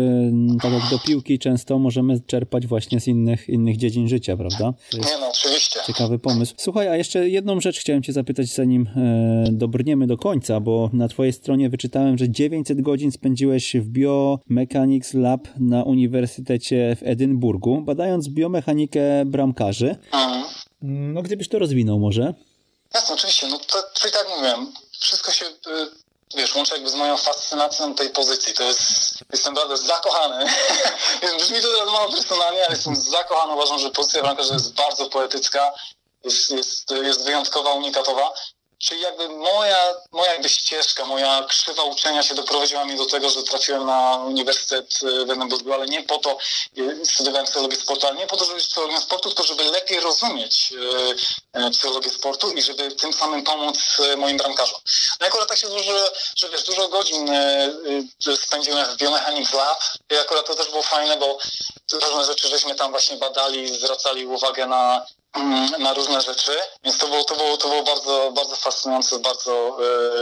tak jak do piłki często możemy czerpać właśnie z innych, innych dziedzin życia, prawda? Nie no, oczywiście. Ciekawy pomysł. Słuchaj, a jeszcze jedną rzecz chciałem cię zapytać, zanim e, dobrniemy do końca, bo na twojej stronie wyczytałem, że 900 godzin spędziłeś w Biomechanics Lab na Uniwersytecie w Edynburgu, badając biomechanikę mechanikę bramkarzy. Mhm. No gdybyś to rozwinął może? Jasne, oczywiście. No to, czyli tak mówiłem, wszystko się, y, wiesz, łączy jakby z moją fascynacją tej pozycji. To jest, jestem bardzo zakochany. Brzmi to teraz mało personalnie, ale jestem zakochany. Uważam, że pozycja bramkarza jest bardzo poetycka, jest, jest, jest wyjątkowa, unikatowa. Czyli jakby moja, moja jakby ścieżka, moja krzywa uczenia się doprowadziła mnie do tego, że trafiłem na Uniwersytet w Edynburgu, ale nie po to, e, studiowałem psychologię sportu, ale nie po to, żeby być psychologiem sportu, tylko żeby lepiej rozumieć e, e, psychologię sportu i żeby tym samym pomóc moim bramkarzom. No akurat tak się złożyło, że wiesz, dużo godzin spędziłem w Biomechanics Lab i akurat to też było fajne, bo różne rzeczy żeśmy tam właśnie badali, zwracali uwagę na na różne rzeczy, więc to było, to było, to było bardzo, bardzo fascynujące, bardzo,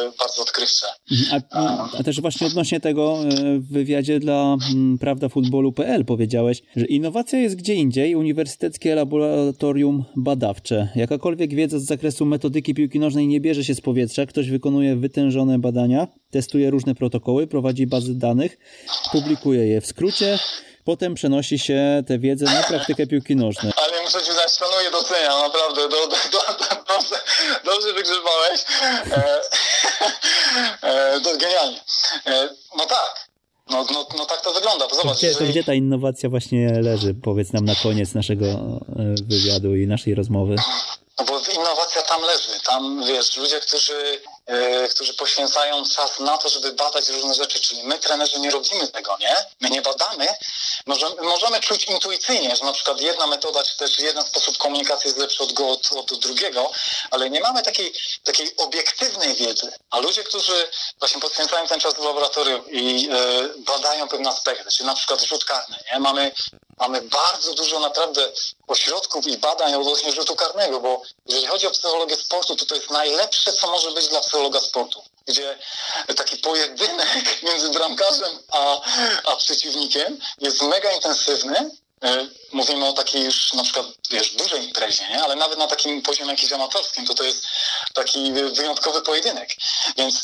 yy, bardzo odkrywcze. Mhm. A, a, też właśnie odnośnie tego e, w wywiadzie dla mm, prawdafutbolu.pl powiedziałeś, że innowacja jest gdzie indziej, uniwersyteckie laboratorium badawcze. Jakakolwiek wiedza z zakresu metodyki piłki nożnej nie bierze się z powietrza, ktoś wykonuje wytężone badania, testuje różne protokoły, prowadzi bazy danych, publikuje je. W skrócie potem przenosi się tę wiedzę na praktykę piłki nożnej. Ale muszę ci znać, szanuję, doceniam, naprawdę, do, do, do, dobrze, dobrze wygrzebałeś. E, e, to genialnie. E, no tak, no, no, no tak to wygląda, bo zobacz. To gdzie, to gdzie ta innowacja właśnie leży? Powiedz nam na koniec naszego e, wywiadu i naszej rozmowy. No bo innowacja tam leży. Tam, wiesz, ludzie, którzy którzy poświęcają czas na to, żeby badać różne rzeczy. Czyli my, trenerzy, nie robimy tego, nie? My nie badamy. Możemy, możemy czuć intuicyjnie, że na przykład jedna metoda, czy też jeden sposób komunikacji jest lepszy od, od, od drugiego, ale nie mamy takiej, takiej obiektywnej wiedzy. A ludzie, którzy właśnie poświęcają ten czas w laboratorium i e, badają pewne aspekty, czyli na przykład rzut karny, nie? Mamy, mamy bardzo dużo naprawdę ośrodków i badań odnośnie rzutu karnego, bo jeżeli chodzi o psychologię sportu, to to jest najlepsze, co może być dla psychologa sportu, gdzie taki pojedynek między bramkarzem a, a przeciwnikiem jest mega intensywny. E, mówimy o takiej już na przykład, wiesz, dużej imprezie, nie? ale nawet na takim poziomie jakimś amatorskim, to to jest taki wyjątkowy pojedynek. Więc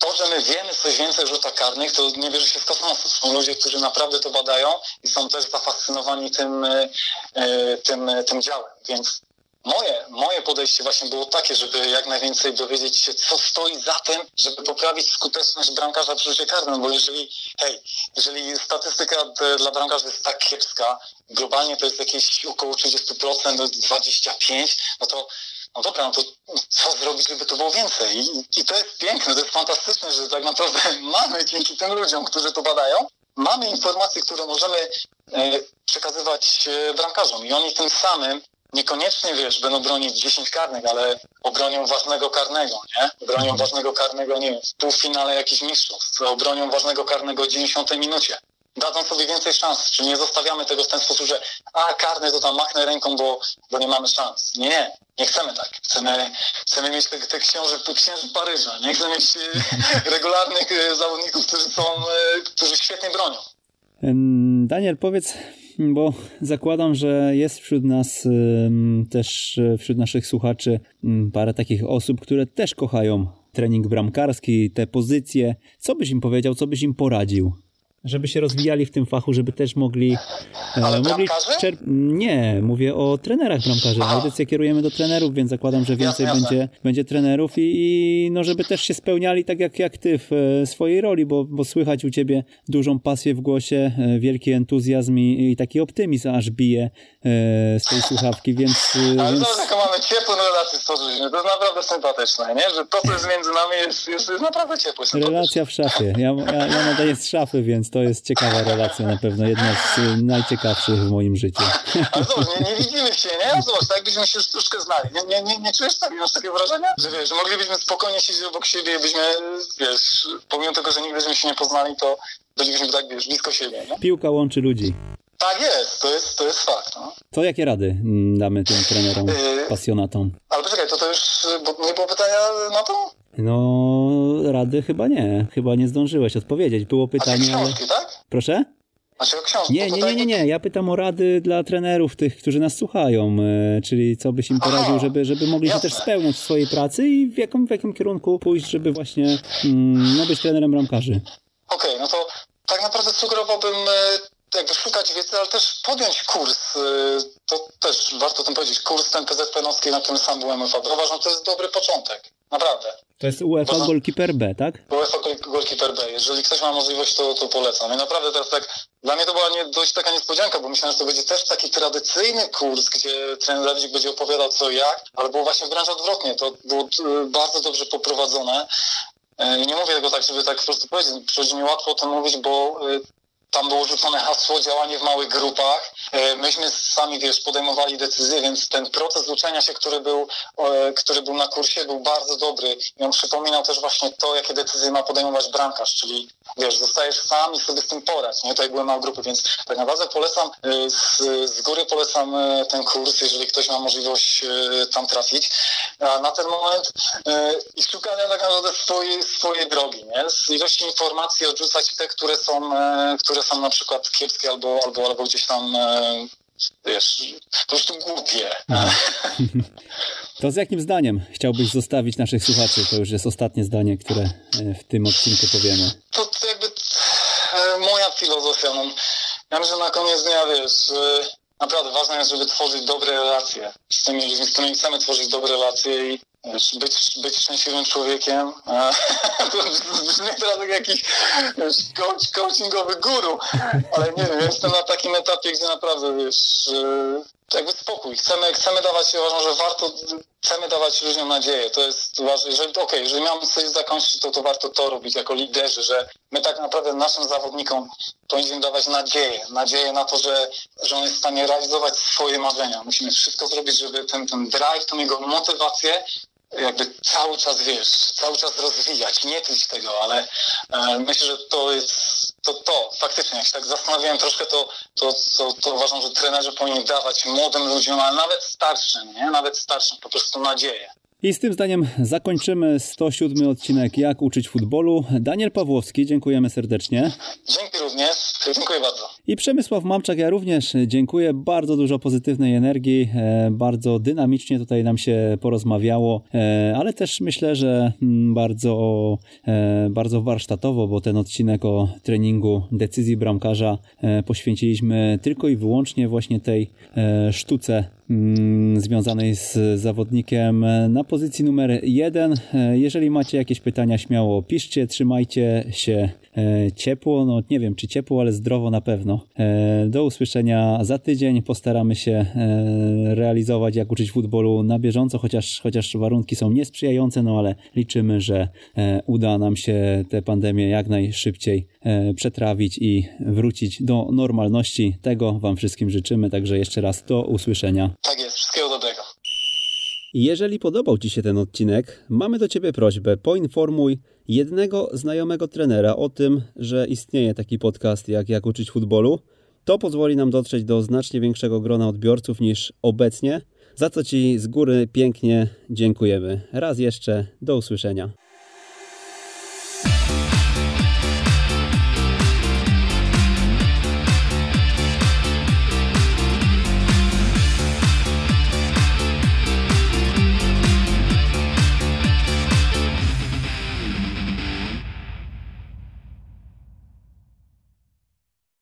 to, że my wiemy coś więcej o rzutach karnych, to nie bierze się z kosmosu. Są ludzie, którzy naprawdę to badają i są też zafascynowani tym, e, e, tym, tym działem. Więc Moje, moje podejście właśnie było takie, żeby jak najwięcej dowiedzieć się, co stoi za tym, żeby poprawić skuteczność bramkarza przy rzucie karnym, bo jeżeli, hej, jeżeli statystyka dla bramkarzy jest tak kiepska, globalnie to jest jakieś około 30%, 25%, no to no dobra, no to co zrobić, żeby to było więcej? I, I to jest piękne, to jest fantastyczne, że tak naprawdę mamy dzięki tym ludziom, którzy to badają, mamy informacje, które możemy e, przekazywać e, bramkarzom i oni tym samym niekoniecznie, wiesz, będą bronić 10 karnych, ale obronią ważnego karnego, nie? Obronią mhm. ważnego karnego, nie wiem, w półfinale jakichś mistrzostw, obronią ważnego karnego w 90 minucie. Dadzą sobie więcej szans, czy nie zostawiamy tego w ten sposób, że a, karny to tam machnę ręką, bo, bo nie mamy szans. Nie, nie, nie chcemy tak. Chcemy, chcemy mieć te, te księży, księży Paryża, nie chcemy mieć e, regularnych e, zawodników, którzy są, e, którzy świetnie bronią. Daniel, powiedz, bo zakładam, że jest wśród nas też, wśród naszych słuchaczy parę takich osób, które też kochają trening bramkarski, te pozycje. Co byś im powiedział, co byś im poradził? Żeby się rozwijali w tym fachu, żeby też mogli... e, Ale mogli czerp... Nie, mówię o trenerach bramkarzy. Audycję kierujemy do trenerów, więc zakładam, że więcej jasne, będzie, jasne. będzie trenerów i, i, no, żeby też się spełniali tak jak, jak ty w e, swojej roli, bo, bo słychać u ciebie dużą pasję w głosie, e, wielki entuzjazm i, i taki optymizm aż bije z tej słuchawki, więc... Ale więc... to, mamy ciepłą relację stworzyliśmy, to jest naprawdę sympatyczne, nie? Że to, co jest między nami jest, jest, jest naprawdę ciepłe. Relacja w szafie. Ja, ja, ja nadaję z szafy, więc to jest ciekawa relacja na pewno, jedna z najciekawszych w moim życiu. Ale zobacz, nie, nie widzimy się, nie? Zobacz, tak jakbyśmy się już troszkę znali. Nie, nie, nie, nie czujesz tak, masz takie wrażenie? Że wiesz, że moglibyśmy spokojnie siedzieć obok siebie, byśmy, wiesz, pomimo tego, że nigdy się nie poznali, to bylibyśmy tak, wiesz, blisko siebie, nie? Piłka łączy ludzi. Tak jest, to jest, to jest fakt. No. To jakie rady mm, damy tym trenerom, yy, pasjonatom? Ale poczekaj, to to już bo nie było pytania na to? No, rady chyba nie. Chyba nie zdążyłeś odpowiedzieć. Było pytanie. A książki, tak? Proszę? Znaczy książki, nie, nie, nie, nie, nie. Ja pytam o rady dla trenerów, tych, którzy nas słuchają, e, czyli co byś im poradził, żeby, żeby mogli się też spełniać w swojej pracy i w jakim, w jakim kierunku pójść, żeby właśnie mm, no, być trenerem ramkarzy. Okej, no to tak naprawdę sugerowałbym e, jakby szukać wiedzy, ale też podjąć kurs. Y, to też warto o tym powiedzieć. Kurs ten PZP-nowski, na którym sam byłem UEFA. Uważam, to jest dobry początek. Naprawdę. To jest UEFA Uważam, Goalkeeper B, tak? UEFA Goalkeeper B. Jeżeli ktoś ma możliwość, to, to polecam. I naprawdę teraz tak, dla mnie to była nie, dość taka niespodzianka, bo myślałem, że to będzie też taki tradycyjny kurs, gdzie trener Dawidzik będzie opowiadał co i jak, ale było właśnie wręcz odwrotnie. To było y, bardzo dobrze poprowadzone. Y, nie mówię tego tak, żeby tak po prostu powiedzieć. Przychodzi mi łatwo o tym mówić, bo tam było rzucone hasło działanie w małych grupach. E, myśmy sami, wiesz, podejmowali decyzje, więc ten proces uczenia się, który był, który był na kursie, był bardzo dobry. I on przypominał też właśnie to, jakie decyzje ma podejmować bramkarz, czyli wiesz, zostajesz sam i sobie z tym porać, nie? Tutaj były małe grupy, więc tak naprawdę polecam, e, z, z góry polecam e, ten kurs, jeżeli ktoś ma możliwość tam trafić. A na ten moment i szukania tak naprawdę swojej, swojej drogi, nie? Z ilości informacji odrzucać te, które są, które są na przykład kiepskie albo, albo, albo gdzieś tam e, wiesz, po prostu głupie. To z jakim zdaniem chciałbyś zostawić naszych słuchaczy? To już jest ostatnie zdanie, które e, w tym odcinku powiemy. To, to jakby e, moja filozofia. No, ja myślę, że na koniec dnia, wiesz, naprawdę ważne jest, żeby tworzyć dobre relacje z tymi ludźmi, z którymi chcemy tworzyć dobre relacje i być, być szczęśliwym człowiekiem. Brzmi teraz jak jakiś coach, coachingowy guru, ale nie wiem, jestem na takim etapie, gdzie naprawdę, wiesz, jakby spokój. Chcemy, chcemy dawać, uważam, że warto, chcemy dawać ludziom nadzieję. To jest ważne. Jeżeli, okej, okay, jeżeli mamy coś zakończyć, to, to warto to robić jako liderzy, że my tak naprawdę naszym zawodnikom powinniśmy dawać nadzieję. Nadzieję na to, że, że on jest w stanie realizować swoje marzenia. Musimy wszystko zrobić, żeby ten, ten drive, tą jego motywację jakby cały czas, wiesz, cały czas rozwijać, nie tlić tego, ale e, myślę, że to jest to, to faktycznie, jak się tak zastanawiałem troszkę, to, to, to, to uważam, że trenerzy powinni dawać młodym ludziom, ale nawet starszym, nie? Nawet starszym po prostu nadzieję. I z tym zdaniem zakończymy 107 odcinek Jak uczyć futbolu. Daniel Pawłowski, dziękujemy serdecznie. Dzięki również, dziękuję bardzo. I Przemysław Mamczak, ja również dziękuję. Bardzo dużo pozytywnej energii, e, bardzo dynamicznie tutaj nam się porozmawiało, e, ale też myślę, że mm, bardzo, e, bardzo warsztatowo, bo ten odcinek o treningu decyzji bramkarza poświęciliśmy tylko i wyłącznie właśnie tej sztuce związanej z zawodnikiem na pozycji numer jeden. Jeżeli macie jakieś pytania, śmiało piszcie, trzymajcie się e, ciepło, no nie wiem czy ciepło, ale zdrowo na pewno. E, do usłyszenia za tydzień. Postaramy się e, realizować jak uczyć futbolu na bieżąco, chociaż, chociaż warunki są niesprzyjające, no ale liczymy, że uda nam się tę pandemię jak najszybciej przetrawić i wrócić do normalności. Tego Wam wszystkim życzymy, także jeszcze raz do usłyszenia. Tak jest, wszystkiego dobrego. Jeżeli podobał Ci się ten odcinek, mamy do Ciebie prośbę, poinformuj jednego znajomego trenera o tym, że istnieje taki podcast jak Jak uczyć futbolu. To pozwoli nam dotrzeć do znacznie większego grona odbiorców niż obecnie, za co Ci z góry pięknie dziękujemy. Raz jeszcze, do usłyszenia.